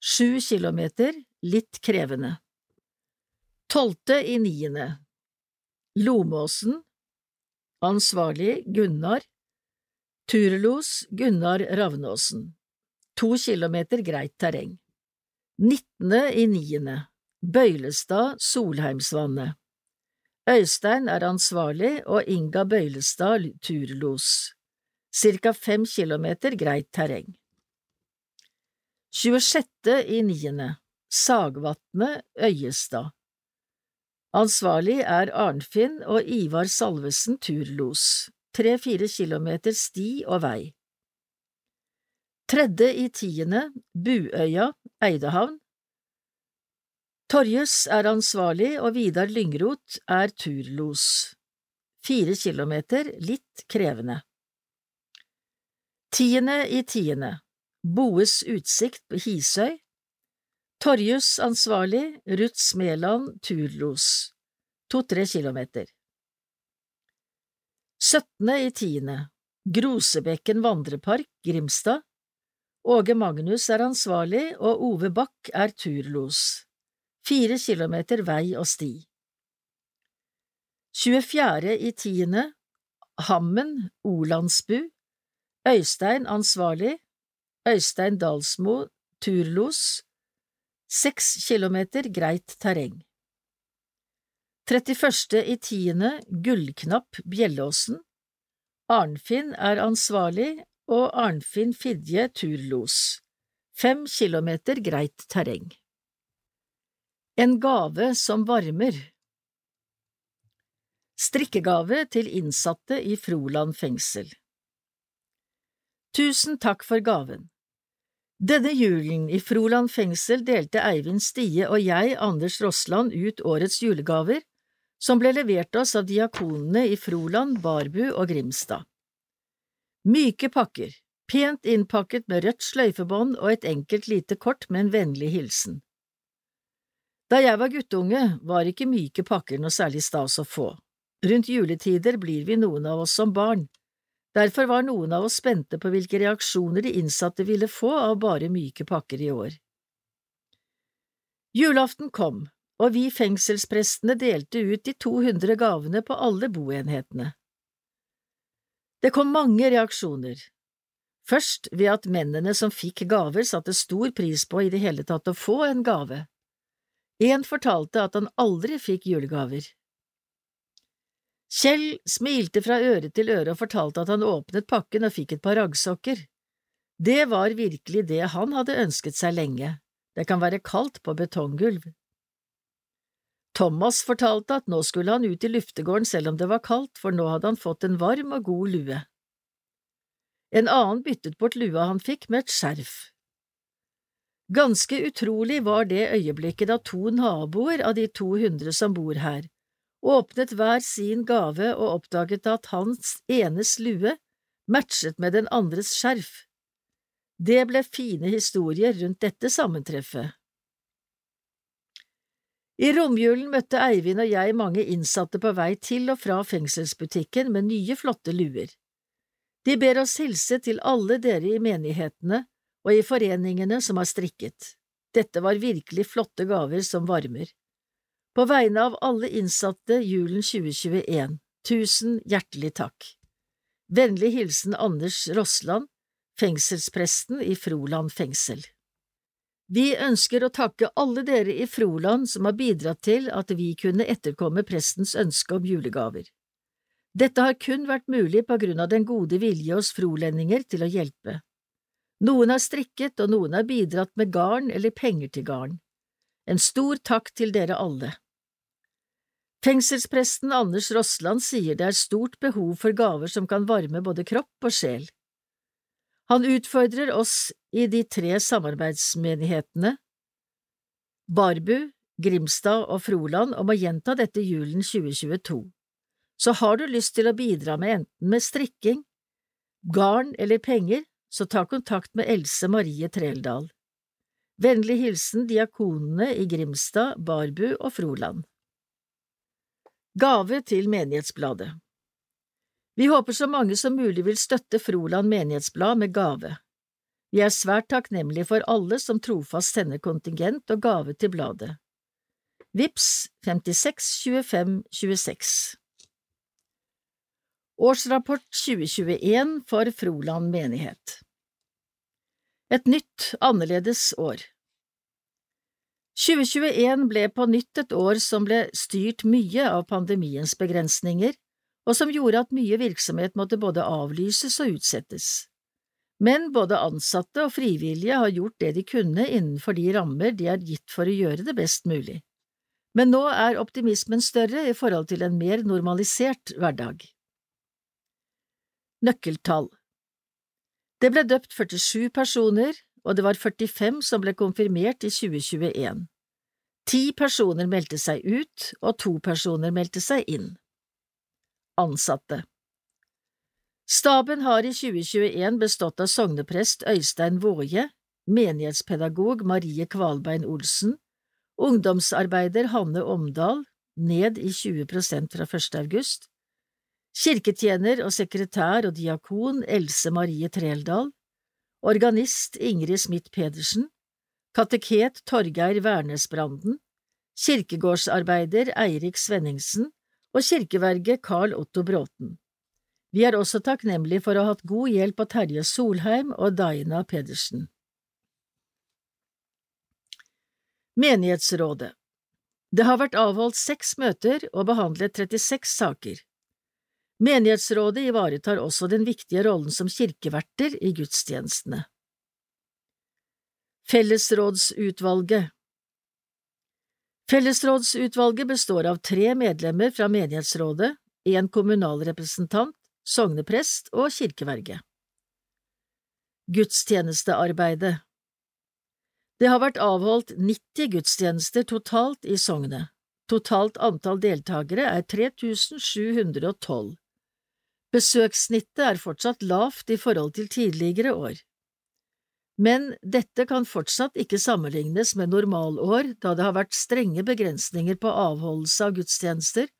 Sju kilometer, litt krevende. Tolvte i niende. Lomåsen. Ansvarlig Gunnar. Turlos Gunnar Ravnåsen. To kilometer greit terreng. Nittende i niende. Bøylestad Solheimsvannet. Øystein er ansvarlig og Inga Bøylestad turlos cirka fem kilometer greit terreng. 26. i niende Sagvatnet, Øyestad Ansvarlig er Arnfinn og Ivar Salvesen turlos, tre–fire kilometer sti og vei. Tredje i tiende Buøya, Eidehavn Torjus er ansvarlig og Vidar Lyngroth er turlos. Fire kilometer, litt krevende. Tiende i tiende. Boes utsikt på Hisøy. Torjus ansvarlig, Ruth Smeland turlos To–tre kilometer. Syttende i tiende. Grosebekken vandrepark, Grimstad. Åge Magnus er ansvarlig, og Ove Bakk er turlos. Fire kilometer vei og sti. 24. i tiende. Hammen, Olandsbu Øystein ansvarlig, Øystein Dalsmo turlos, seks kilometer greit terreng. 31. i tiende Gullknapp Bjellåsen Arnfinn er ansvarlig og Arnfinn Fidje turlos, fem kilometer greit terreng. En gave som varmer Strikkegave til innsatte i Froland fengsel Tusen takk for gaven. Denne julen i Froland fengsel delte Eivind Stie og jeg, Anders Rossland, ut årets julegaver, som ble levert oss av diakonene i Froland, Barbu og Grimstad. Myke pakker, pent innpakket med rødt sløyfebånd og et enkelt lite kort med en vennlig hilsen. Da jeg var guttunge, var ikke myke pakker noe særlig stas å få. Rundt juletider blir vi noen av oss som barn. Derfor var noen av oss spente på hvilke reaksjoner de innsatte ville få av bare myke pakker i år. Julaften kom, og vi fengselsprestene delte ut de 200 gavene på alle boenhetene. Det kom mange reaksjoner. Først ved at mennene som fikk gaver satte stor pris på i det hele tatt å få en gave. En fortalte at han aldri fikk julegaver. Kjell smilte fra øre til øre og fortalte at han åpnet pakken og fikk et par raggsokker. Det var virkelig det han hadde ønsket seg lenge, det kan være kaldt på betonggulv. Thomas fortalte at nå skulle han ut i luftegården selv om det var kaldt, for nå hadde han fått en varm og god lue. En annen byttet bort lua han fikk med et skjerf. Ganske utrolig var det øyeblikket da to naboer av de 200 som bor her, åpnet hver sin gave og oppdaget at hans enes lue matchet med den andres skjerf. Det ble fine historier rundt dette sammentreffet. I romjulen møtte Eivind og jeg mange innsatte på vei til og fra fengselsbutikken med nye, flotte luer. De ber oss hilse til alle dere i menighetene og i foreningene som har strikket. Dette var virkelig flotte gaver som varmer. På vegne av alle innsatte julen 2021, tusen hjertelig takk. Vennlig hilsen Anders Rossland, fengselspresten i Froland fengsel. Vi ønsker å takke alle dere i Froland som har bidratt til at vi kunne etterkomme prestens ønske om julegaver. Dette har kun vært mulig på grunn av den gode vilje hos frolendinger til å hjelpe. Noen har strikket, og noen har bidratt med garn eller penger til garn. En stor takk til dere alle. Fengselspresten Anders Rossland sier det er stort behov for gaver som kan varme både kropp og sjel. Han utfordrer oss i de tre samarbeidsmenighetene Barbu, Grimstad og Froland om å gjenta dette julen 2022. Så har du lyst til å bidra med enten med strikking, garn eller penger, så ta kontakt med Else Marie Treldal. Vennlig hilsen diakonene i Grimstad, Barbu og Froland. Gave til Menighetsbladet vi håper så mange som mulig vil støtte Froland menighetsblad med gave. Vi er svært takknemlige for alle som trofast sender kontingent og gave til bladet. Vips 56 25 26 Årsrapport 2021 for Froland menighet Et nytt, annerledes år 2021 ble på nytt et år som ble styrt mye av pandemiens begrensninger, og som gjorde at mye virksomhet måtte både avlyses og utsettes. Men både ansatte og frivillige har gjort det de kunne innenfor de rammer de er gitt for å gjøre det best mulig. Men nå er optimismen større i forhold til en mer normalisert hverdag. Nøkkeltall Det ble døpt 47 personer, og det var 45 som ble konfirmert i 2021. Ti personer meldte seg ut, og to personer meldte seg inn ansatte. Staben har i 2021 bestått av sogneprest Øystein Våje, menighetspedagog Marie Kvalbein Olsen, ungdomsarbeider Hanne Omdal, ned i 20% fra 1. august, kirketjener og sekretær og diakon Else Marie Treldal, organist Ingrid Smith Pedersen, kateket Torgeir Værnesbranden, kirkegårdsarbeider Eirik Svenningsen, og kirkeverget Carl Otto Bråten. Vi er også takknemlige for å ha hatt god hjelp av Terje Solheim og Daina Pedersen. Menighetsrådet Det har vært avholdt seks møter og behandlet 36 saker. Menighetsrådet ivaretar også den viktige rollen som kirkeverter i gudstjenestene. Fellesrådsutvalget Fellesrådsutvalget består av tre medlemmer fra menighetsrådet, en kommunalrepresentant, sogneprest og kirkeverge. Gudstjenestearbeidet Det har vært avholdt 90 gudstjenester totalt i sognet. Totalt antall deltakere er 3712. Besøkssnittet er fortsatt lavt i forhold til tidligere år. Men dette kan fortsatt ikke sammenlignes med normalår, da det har vært strenge begrensninger på avholdelse av gudstjenester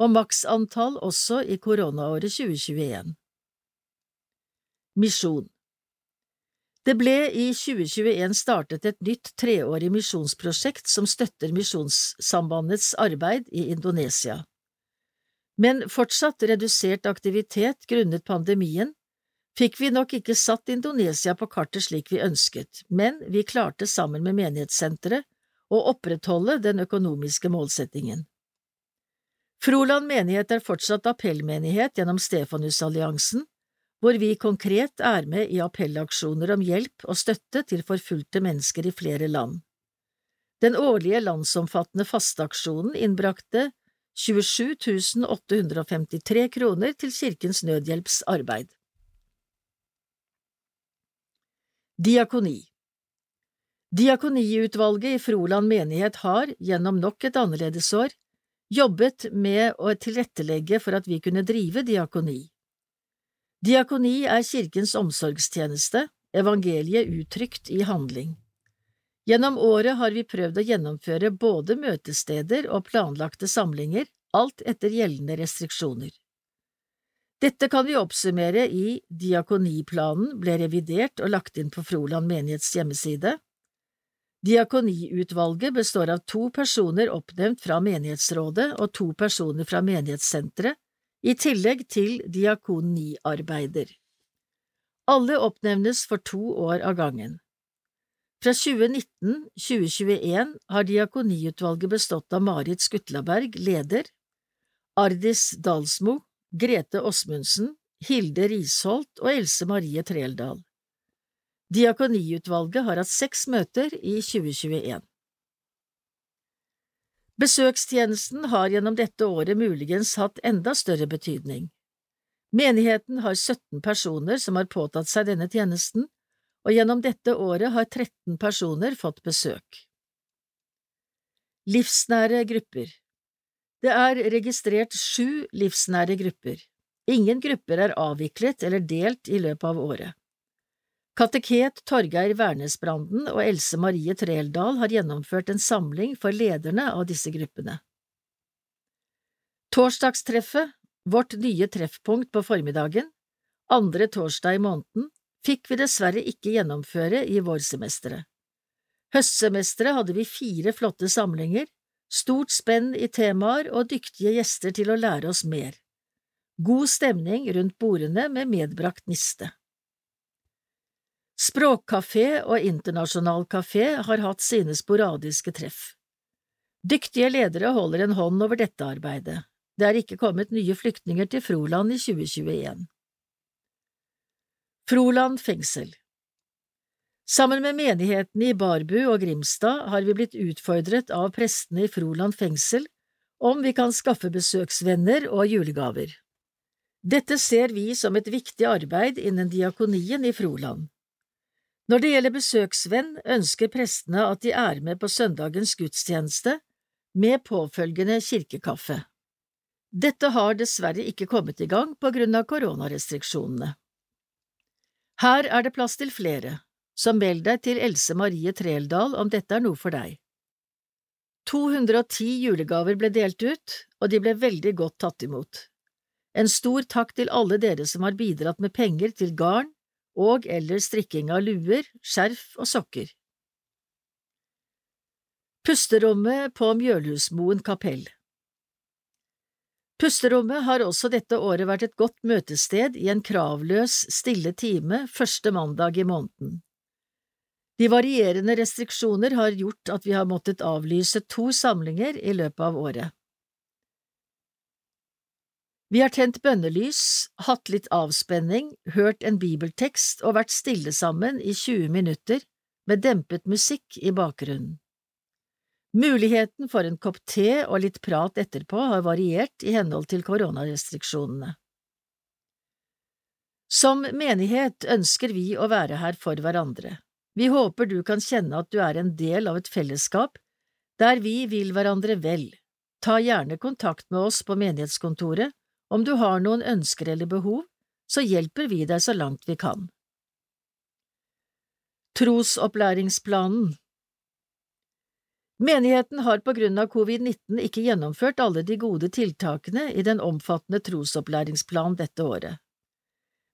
og maksantall også i koronaåret 2021. Misjon Det ble i 2021 startet et nytt treårig misjonsprosjekt som støtter Misjonssambandets arbeid i Indonesia. Men fortsatt redusert aktivitet grunnet pandemien fikk vi nok ikke satt Indonesia på kartet slik vi ønsket, men vi klarte sammen med menighetssenteret å opprettholde den økonomiske målsettingen. Froland menighet er fortsatt appellmenighet gjennom Stefanusalliansen, hvor vi konkret er med i appellaksjoner om hjelp og støtte til forfulgte mennesker i flere land. Den årlige landsomfattende fasteaksjonen innbrakte 27 853 kroner til Kirkens Nødhjelps arbeid. Diakoni Diakoniutvalget i Froland menighet har, gjennom nok et annerledesår, jobbet med å tilrettelegge for at vi kunne drive diakoni. Diakoni er kirkens omsorgstjeneste, evangeliet uttrykt i handling. Gjennom året har vi prøvd å gjennomføre både møtesteder og planlagte samlinger, alt etter gjeldende restriksjoner. Dette kan vi oppsummere i Diakoniplanen ble revidert og lagt inn på Froland menighets hjemmeside. Diakoniutvalget består av to personer oppnevnt fra menighetsrådet og to personer fra menighetssenteret, i tillegg til diakoniarbeider. Alle oppnevnes for to år av gangen. Fra 2019–2021 har diakoniutvalget bestått av Marit Skutlaberg, leder, Ardis Dalsmo, Grete Åsmundsen, Hilde Risholt og Else Marie Treldal. Diakoniutvalget har hatt seks møter i 2021. Besøkstjenesten har gjennom dette året muligens hatt enda større betydning. Menigheten har 17 personer som har påtatt seg denne tjenesten, og gjennom dette året har 13 personer fått besøk. Livsnære grupper Det er registrert sju livsnære grupper. Ingen grupper er avviklet eller delt i løpet av året. Kateket Torgeir Wernesbranden og Else Marie Treldal har gjennomført en samling for lederne av disse gruppene. Torsdagstreffet, vårt nye treffpunkt på formiddagen, andre torsdag i måneden, fikk vi dessverre ikke gjennomføre i vårsemesteret. Høstsemesteret hadde vi fire flotte samlinger, stort spenn i temaer og dyktige gjester til å lære oss mer. God stemning rundt bordene med medbrakt niste. Språkkafé og Internasjonal kafé har hatt sine sporadiske treff. Dyktige ledere holder en hånd over dette arbeidet. Det er ikke kommet nye flyktninger til Froland i 2021. Froland fengsel Sammen med menighetene i Barbu og Grimstad har vi blitt utfordret av prestene i Froland fengsel om vi kan skaffe besøksvenner og julegaver. Dette ser vi som et viktig arbeid innen diakonien i Froland. Når det gjelder besøksvenn, ønsker prestene at de er med på søndagens gudstjeneste, med påfølgende kirkekaffe. Dette har dessverre ikke kommet i gang på grunn av koronarestriksjonene. Her er det plass til flere, så meld deg til Else Marie Treldal om dette er noe for deg. 210 julegaver ble delt ut, og de ble veldig godt tatt imot. En stor takk til alle dere som har bidratt med penger til garn, og eller strikking av luer, skjerf og sokker. Pusterommet på Mjølhusmoen kapell Pusterommet har også dette året vært et godt møtested i en kravløs, stille time første mandag i måneden. De varierende restriksjoner har gjort at vi har måttet avlyse to samlinger i løpet av året. Vi har tent bønnelys, hatt litt avspenning, hørt en bibeltekst og vært stille sammen i 20 minutter med dempet musikk i bakgrunnen. Muligheten for en kopp te og litt prat etterpå har variert i henhold til koronarestriksjonene. Som menighet ønsker vi å være her for hverandre. Vi håper du kan kjenne at du er en del av et fellesskap der vi vil hverandre vel. Ta gjerne kontakt med oss på menighetskontoret om du har noen ønsker eller behov, så hjelper vi deg så langt vi kan. Trosopplæringsplanen Menigheten har på grunn av covid-19 ikke gjennomført alle de gode tiltakene i den omfattende trosopplæringsplanen dette året.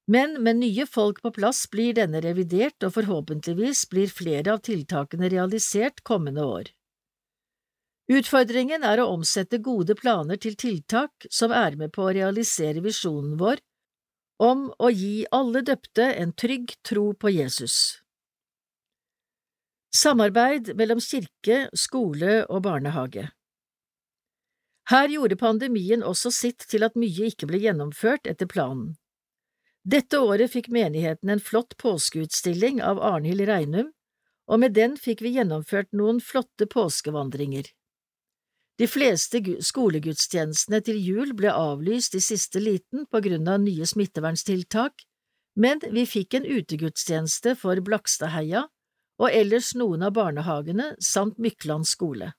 Men med nye folk på plass blir denne revidert, og forhåpentligvis blir flere av tiltakene realisert kommende år. Utfordringen er å omsette gode planer til tiltak som er med på å realisere visjonen vår om å gi alle døpte en trygg tro på Jesus. Samarbeid mellom kirke, skole og barnehage Her gjorde pandemien også sitt til at mye ikke ble gjennomført etter planen. Dette året fikk menigheten en flott påskeutstilling av Arnhild Reinum, og med den fikk vi gjennomført noen flotte påskevandringer. De fleste skolegudstjenestene til jul ble avlyst i siste liten på grunn av nye smitteverntiltak, men vi fikk en utegudstjeneste for Blakstadheia og ellers noen av barnehagene samt Mykland skole.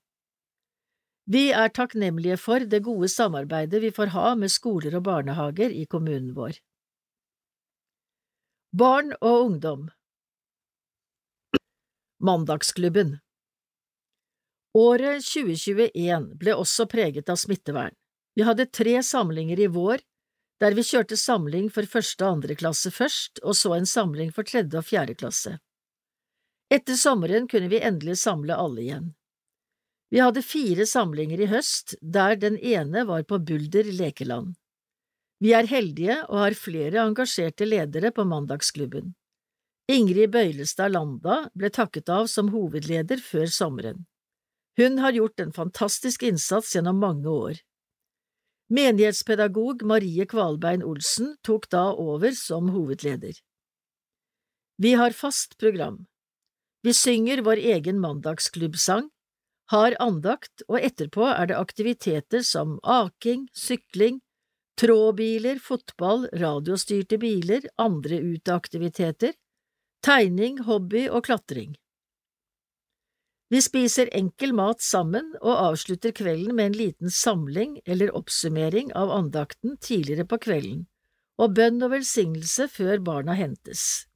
Vi er takknemlige for det gode samarbeidet vi får ha med skoler og barnehager i kommunen vår. Barn og ungdom Mandagsklubben Året 2021 ble også preget av smittevern. Vi hadde tre samlinger i vår, der vi kjørte samling for første og andre klasse først, og så en samling for tredje og fjerde klasse. Etter sommeren kunne vi endelig samle alle igjen. Vi hadde fire samlinger i høst, der den ene var på Bulder lekeland. Vi er heldige og har flere engasjerte ledere på Mandagsklubben. Ingrid Bøylestad Landa ble takket av som hovedleder før sommeren. Hun har gjort en fantastisk innsats gjennom mange år. Menighetspedagog Marie Kvalbein Olsen tok da over som hovedleder. Vi har fast program. Vi synger vår egen mandagsklubbsang, har andakt, og etterpå er det aktiviteter som aking, sykling, trådbiler, fotball, radiostyrte biler, andre uteaktiviteter, tegning, hobby og klatring. Vi spiser enkel mat sammen og avslutter kvelden med en liten samling eller oppsummering av andakten tidligere på kvelden, og bønn og velsignelse før barna hentes.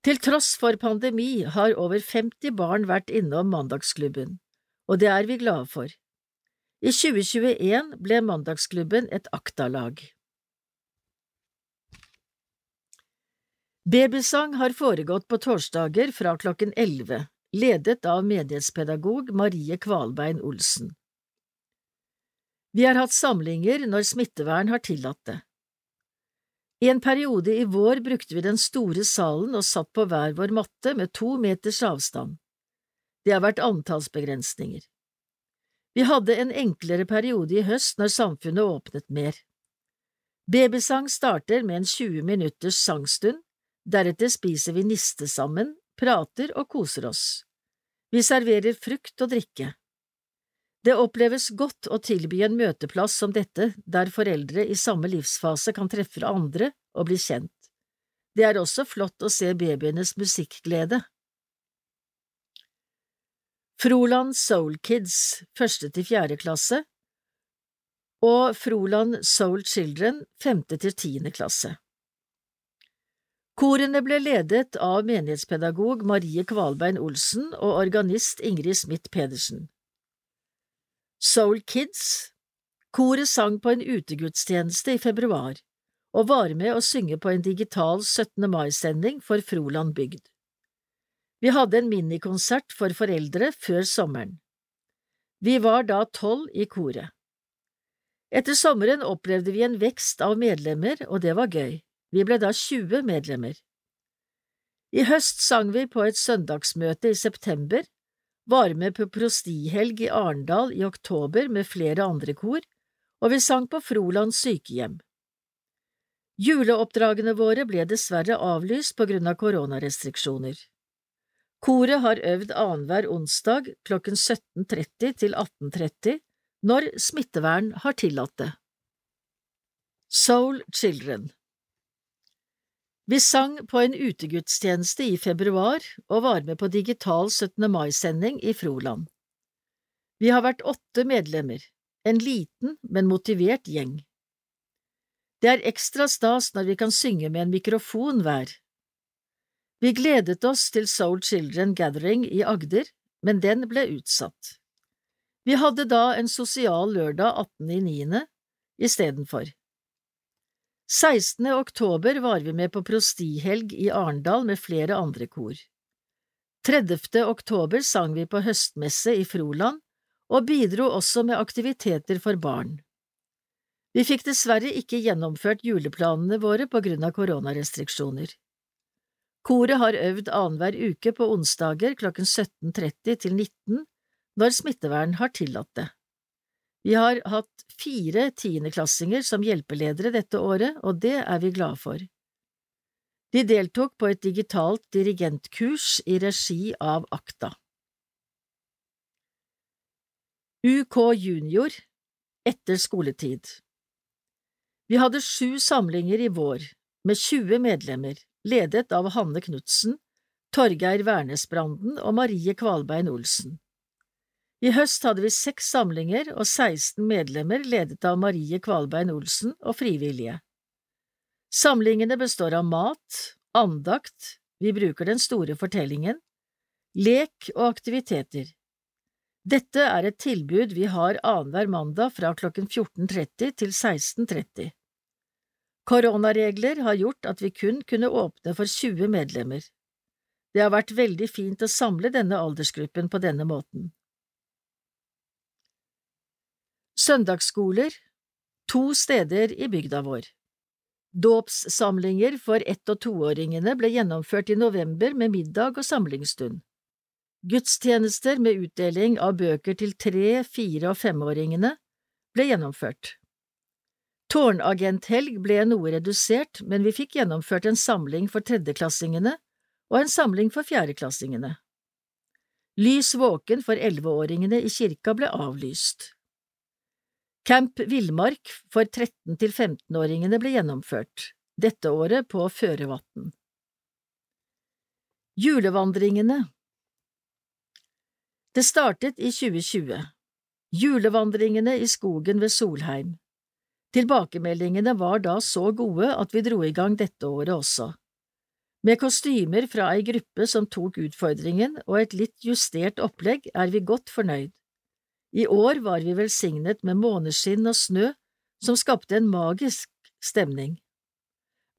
Til tross for pandemi har over 50 barn vært innom Mandagsklubben, og det er vi glade for. I 2021 ble Mandagsklubben et akta-lag. Babysang har foregått på torsdager fra klokken 11, ledet av menighetspedagog Marie Kvalbein Olsen. Vi har hatt samlinger når smittevern har tillatt det. I en periode i vår brukte vi den store salen og satt på hver vår matte med to meters avstand. Det har vært antallsbegrensninger. Vi hadde en enklere periode i høst når samfunnet åpnet mer. Babysang starter med en 20 minutters sangstund, deretter spiser vi niste sammen, prater og koser oss. Vi serverer frukt og drikke. Det oppleves godt å tilby en møteplass som dette, der foreldre i samme livsfase kan treffe andre og bli kjent. Det er også flott å se babyenes musikkglede. Froland Soul Kids første til fjerde klasse og Froland Soul Children femte til tiende klasse. Korene ble ledet av menighetspedagog Marie Kvalbein Olsen og organist Ingrid Smith Pedersen. Soul Kids Koret sang på en utegudstjeneste i februar og var med å synge på en digital 17. mai-sending for Froland bygd. Vi hadde en minikonsert for foreldre før sommeren. Vi var da tolv i koret. Etter sommeren opplevde vi en vekst av medlemmer, og det var gøy. Vi ble da 20 medlemmer. I høst sang vi på et søndagsmøte i september, var med på prostihelg i Arendal i oktober med flere andre kor, og vi sang på Froland sykehjem. Juleoppdragene våre ble dessverre avlyst på grunn av koronarestriksjoner. Koret har øvd annenhver onsdag klokken 17.30 til 18.30 når smittevern har tillatt det. Soul Children Vi sang på en utegudstjeneste i februar og var med på digital 17. mai-sending i Froland. Vi har vært åtte medlemmer, en liten, men motivert gjeng. Det er ekstra stas når vi kan synge med en mikrofon hver. Vi gledet oss til Soul Children Gathering i Agder, men den ble utsatt. Vi hadde da en sosial lørdag 18.9. istedenfor. 16. oktober var vi med på prostihelg i Arendal med flere andre kor. 30. oktober sang vi på høstmesse i Froland og bidro også med aktiviteter for barn. Vi fikk dessverre ikke gjennomført juleplanene våre på grunn av koronarestriksjoner. Koret har øvd annenhver uke på onsdager klokken 17.30 til 19 når smittevern har tillatt det. Vi har hatt fire tiendeklassinger som hjelpeledere dette året, og det er vi glade for. De deltok på et digitalt dirigentkurs i regi av AKTA. UK Junior etter skoletid Vi hadde sju samlinger i vår, med 20 medlemmer, ledet av Hanne Knutsen, Torgeir Wernesbranden og Marie Kvalbein Olsen. I høst hadde vi seks samlinger og 16 medlemmer ledet av Marie Kvalbein Olsen og frivillige. Samlingene består av mat, andakt, vi bruker den store fortellingen, lek og aktiviteter. Dette er et tilbud vi har annenhver mandag fra klokken 14.30 til 16.30. Koronaregler har gjort at vi kun kunne åpne for 20 medlemmer. Det har vært veldig fint å samle denne aldersgruppen på denne måten. Søndagsskoler to steder i bygda vår. Dåpssamlinger for ett- og toåringene ble gjennomført i november med middag og samlingsstund. Gudstjenester med utdeling av bøker til tre-, fire- og femåringene ble gjennomført. Tårnagenthelg ble noe redusert, men vi fikk gjennomført en samling for tredjeklassingene og en samling for fjerdeklassingene. Lys våken for elleveåringene i kirka ble avlyst. Camp Villmark for 13 til 15-åringene ble gjennomført, dette året på Førevatn. Julevandringene Det startet i 2020. Julevandringene i skogen ved Solheim. Tilbakemeldingene var da så gode at vi dro i gang dette året også. Med kostymer fra ei gruppe som tok utfordringen og et litt justert opplegg, er vi godt fornøyd. I år var vi velsignet med måneskinn og snø som skapte en magisk stemning.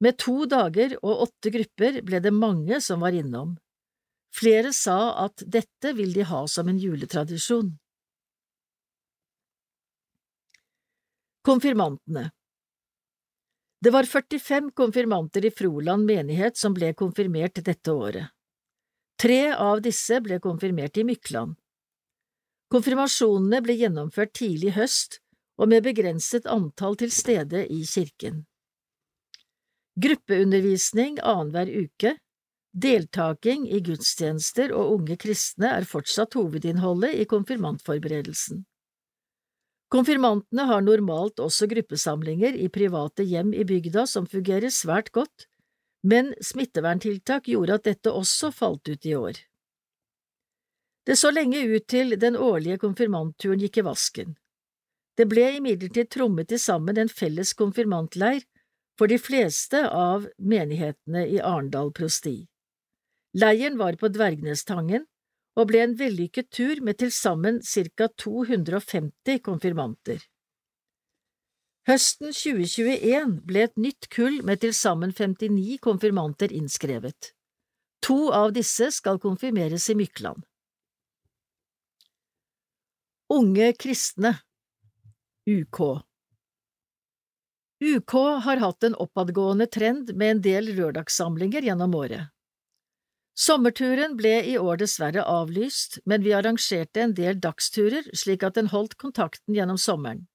Med to dager og åtte grupper ble det mange som var innom. Flere sa at dette vil de ha som en juletradisjon. Konfirmantene Det var 45 konfirmanter i Froland menighet som ble konfirmert dette året. Tre av disse ble konfirmert i Mykland. Konfirmasjonene ble gjennomført tidlig høst og med begrenset antall til stede i kirken. Gruppeundervisning annenhver uke, deltaking i gudstjenester og unge kristne er fortsatt hovedinnholdet i konfirmantforberedelsen. Konfirmantene har normalt også gruppesamlinger i private hjem i bygda som fungerer svært godt, men smitteverntiltak gjorde at dette også falt ut i år. Det så lenge ut til den årlige konfirmantturen gikk i vasken. Det ble imidlertid trommet til sammen en felles konfirmantleir for de fleste av menighetene i Arendal prosti. Leiren var på Dvergnestangen og ble en vellykket tur med til sammen ca 250 konfirmanter. Høsten 2021 ble et nytt kull med til sammen 59 konfirmanter innskrevet. To av disse skal konfirmeres i Mykland. Unge kristne UK UK har hatt en oppadgående trend med en del lørdagssamlinger gjennom året. Sommerturen ble i år dessverre avlyst, men vi arrangerte en del dagsturer slik at den holdt kontakten gjennom sommeren.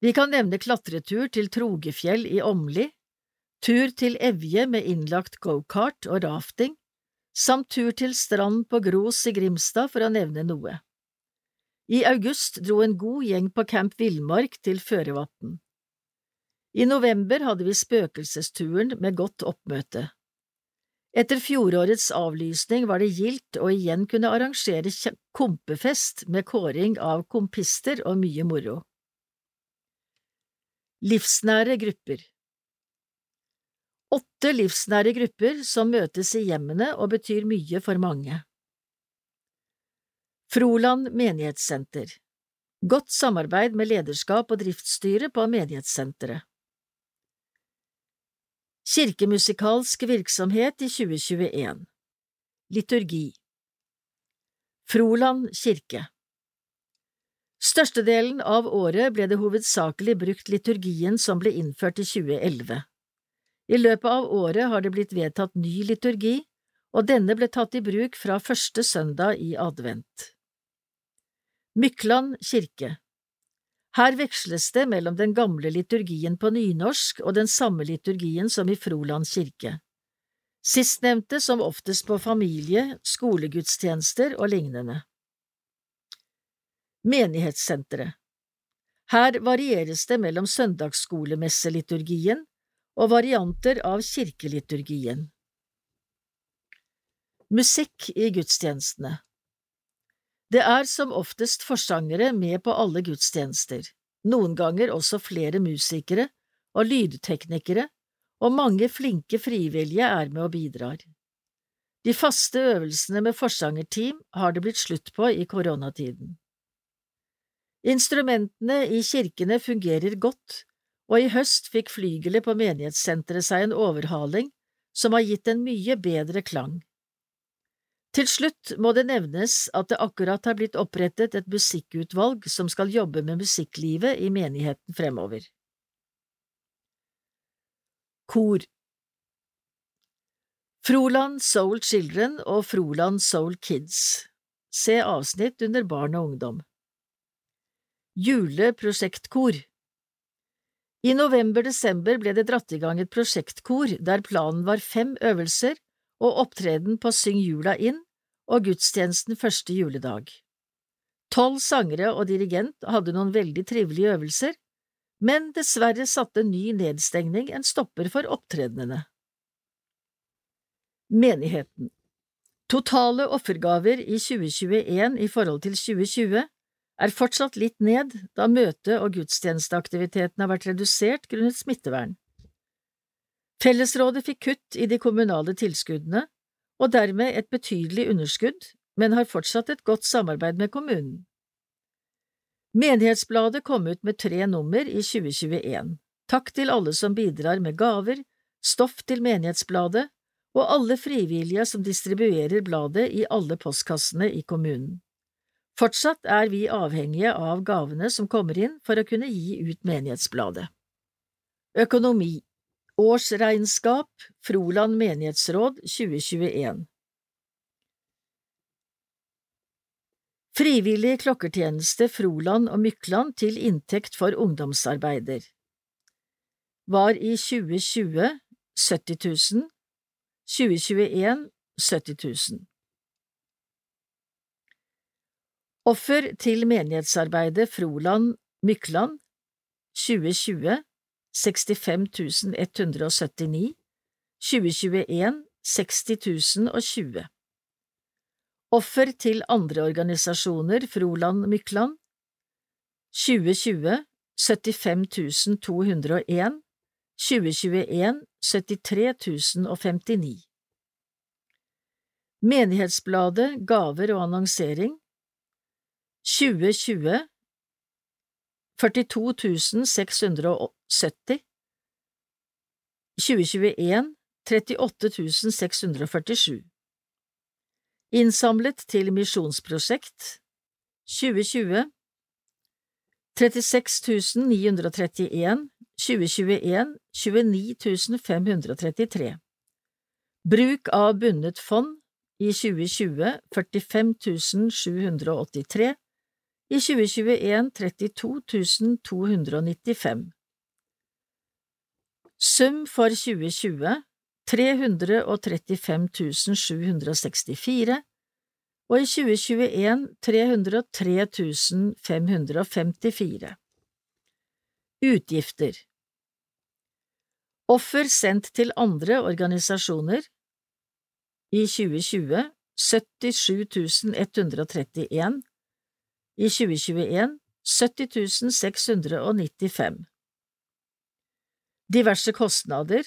Vi kan nevne klatretur til Trogefjell i Åmli, tur til Evje med innlagt gokart og rafting, samt tur til strand på Gros i Grimstad, for å nevne noe. I august dro en god gjeng på Camp Villmark til Førevatn. I november hadde vi Spøkelsesturen med godt oppmøte. Etter fjorårets avlysning var det gildt å igjen kunne arrangere kompefest med kåring av kompister og mye moro. Livsnære grupper Åtte livsnære grupper som møtes i hjemmene og betyr mye for mange. Froland menighetssenter Godt samarbeid med lederskap og driftsstyre på menighetssenteret. Kirkemusikalsk virksomhet i 2021 Liturgi Froland kirke Størstedelen av året ble det hovedsakelig brukt liturgien som ble innført i 2011. I løpet av året har det blitt vedtatt ny liturgi, og denne ble tatt i bruk fra første søndag i advent. Mykland kirke her veksles det mellom den gamle liturgien på nynorsk og den samme liturgien som i Froland kirke. Sistnevnte som oftest på familie, skolegudstjenester og lignende. Menighetssenteret Her varieres det mellom søndagsskolemesseliturgien og varianter av kirkeliturgien. Musikk i gudstjenestene det er som oftest forsangere med på alle gudstjenester, noen ganger også flere musikere og lydteknikere, og mange flinke frivillige er med og bidrar. De faste øvelsene med forsangerteam har det blitt slutt på i koronatiden. Instrumentene i kirkene fungerer godt, og i høst fikk flygelet på menighetssenteret seg en overhaling som har gitt en mye bedre klang. Til slutt må det nevnes at det akkurat har blitt opprettet et musikkutvalg som skal jobbe med musikklivet i menigheten fremover. Kor. Froland Soul Children og Froland Soul Kids. Se avsnitt under Barn og ungdom. Juleprosjektkor. I november–desember ble det dratt i gang et prosjektkor der planen var fem øvelser og opptreden på Syng jula inn og gudstjenesten første juledag. Tolv sangere og dirigent hadde noen veldig trivelige øvelser, men dessverre satte ny nedstengning en stopper for opptredenene. Menigheten Totale offergaver i 2021 i forhold til 2020 er fortsatt litt ned, da møte- og gudstjenesteaktiviteten har vært redusert grunnet smittevern. Fellesrådet fikk kutt i de kommunale tilskuddene, og dermed et betydelig underskudd, men har fortsatt et godt samarbeid med kommunen. Menighetsbladet kom ut med tre nummer i 2021. Takk til alle som bidrar med gaver, stoff til Menighetsbladet og alle frivillige som distribuerer bladet i alle postkassene i kommunen. Fortsatt er vi avhengige av gavene som kommer inn for å kunne gi ut Menighetsbladet. Økonomi Årsregnskap Froland menighetsråd 2021 Frivillig klokkertjeneste Froland og Mykland til inntekt for ungdomsarbeider. Var i 2020 70 000 2021 70 000 Offer til menighetsarbeidet Froland Mykland 2020 65 179, 2021 60 020. Offer til andre organisasjoner Froland Mykland 2020 75 201, 2021 73 059. Menighetsbladet Gaver og annonsering 2020 42 670 2021 38 647 Innsamlet til misjonsprosjekt. 2020 36 931 2021 29 533 Bruk av bundet fond i 2020 45 783 i 2021 32 295. Sum for 2020 335 764 og i 2021 303 554. Utgifter Offer sendt til andre organisasjoner i 2020 77 131 I 2021 70 695 Diverse kostnader.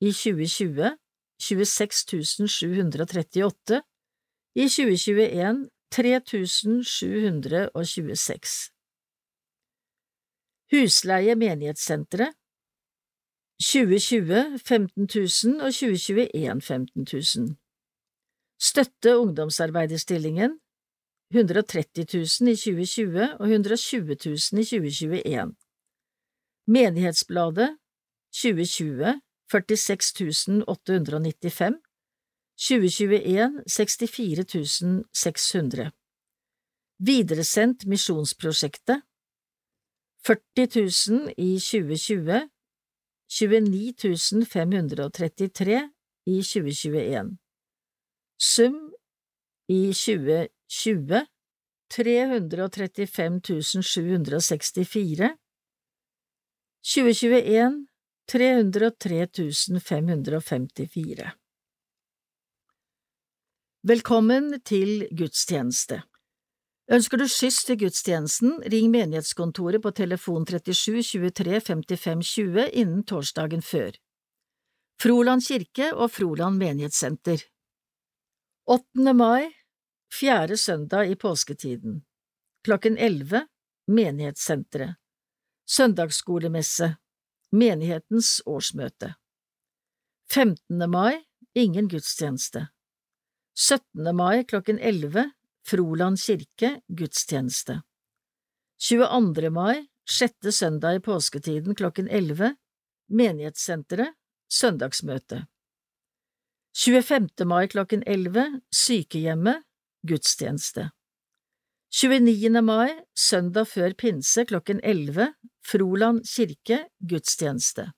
I 2020 26 738 I 2021 3726 Husleie menighetssenteret. 2020 15 000 og 2021 15 000 Støtte ungdomsarbeiderstillingen 130 000 i 2020 og 120 000 i 2021 Menighetsbladet 2020 46 895 2021 64 600 Videresendt Misjonsprosjektet 40 000 i 2020 29 533 i 2021 Sum i 2020 335 764 2021 303 554 Velkommen til gudstjeneste. Ønsker du skyss til gudstjenesten, ring menighetskontoret på telefon 37 23 55 20 innen torsdagen før. Froland kirke og Froland menighetssenter 8. mai, fjerde søndag i påsketiden Klokken 11 Menighetssenteret Søndagsskolemesse Menighetens årsmøte 15. mai Ingen gudstjeneste 17. mai klokken 11 Froland kirke gudstjeneste 22. mai sjette søndag i påsketiden klokken 11 Menighetssenteret søndagsmøte 25. mai klokken 11 Sykehjemmet gudstjeneste 29. mai søndag før pinse klokken 11 Froland kirke gudstjeneste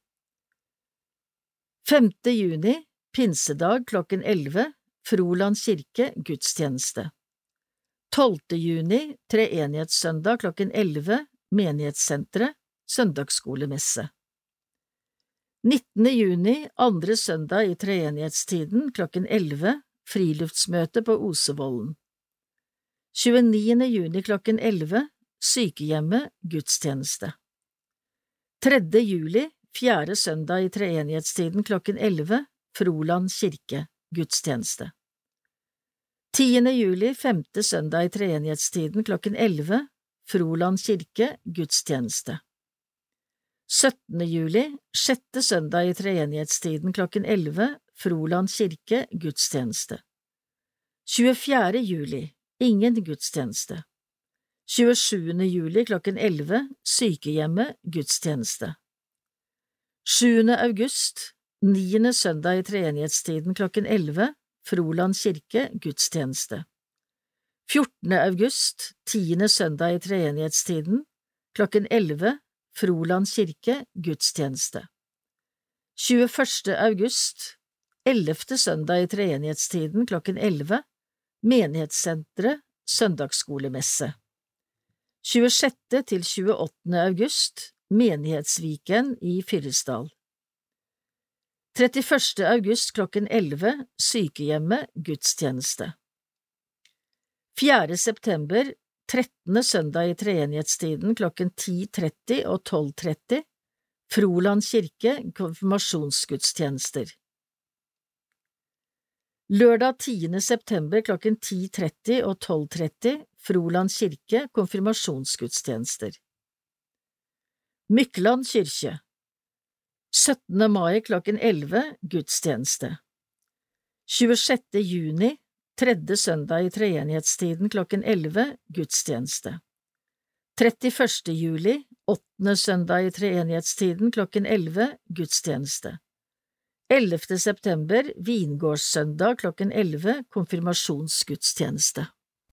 5. juni Pinsedag klokken 11 Froland kirke gudstjeneste 12. juni Treenighetssøndag klokken 11 Menighetssenteret søndagsskolemesse 19. juni andre søndag i treenighetstiden klokken 11 Friluftsmøte på Osevollen 29. juni klokken 11 Sykehjemmet gudstjeneste 3. juli fjerde søndag i treenighetstiden klokken 11 Froland kirke gudstjeneste. 10. juli, femte søndag i treenighetstiden klokken 11, Froland kirke, gudstjeneste. 17. juli, sjette søndag i treenighetstiden klokken 11, Froland kirke, gudstjeneste. 24. juli, ingen gudstjeneste. 27. juli klokken 11, Sykehjemmet, gudstjeneste. 7. august, Niende søndag i treenighetstiden klokken 11, Froland kirke, gudstjeneste. 14. august, tiende søndag i treenighetstiden, klokken 11, Froland kirke, gudstjeneste. 21. august, ellevte søndag i treenighetstiden, klokken 11, Menighetssenteret, søndagsskolemesse. 26. til 28. august, Menighetsviken i Fyresdal. 31. august klokken 11 Sykehjemmet gudstjeneste 4. september 13. søndag i treenighetstiden klokken 10.30 og 12.30 Froland kirke konfirmasjonsgudstjenester Lørdag 10. september klokken 10.30 og 12.30 Froland kirke konfirmasjonsgudstjenester Mykland kirke 17. mai klokken 11 gudstjeneste 26. juni tredje søndag i treenighetstiden klokken 11 gudstjeneste 31. juli åttende søndag i treenighetstiden klokken 11 gudstjeneste 11. september vingårdssøndag klokken 11 konfirmasjonsgudstjeneste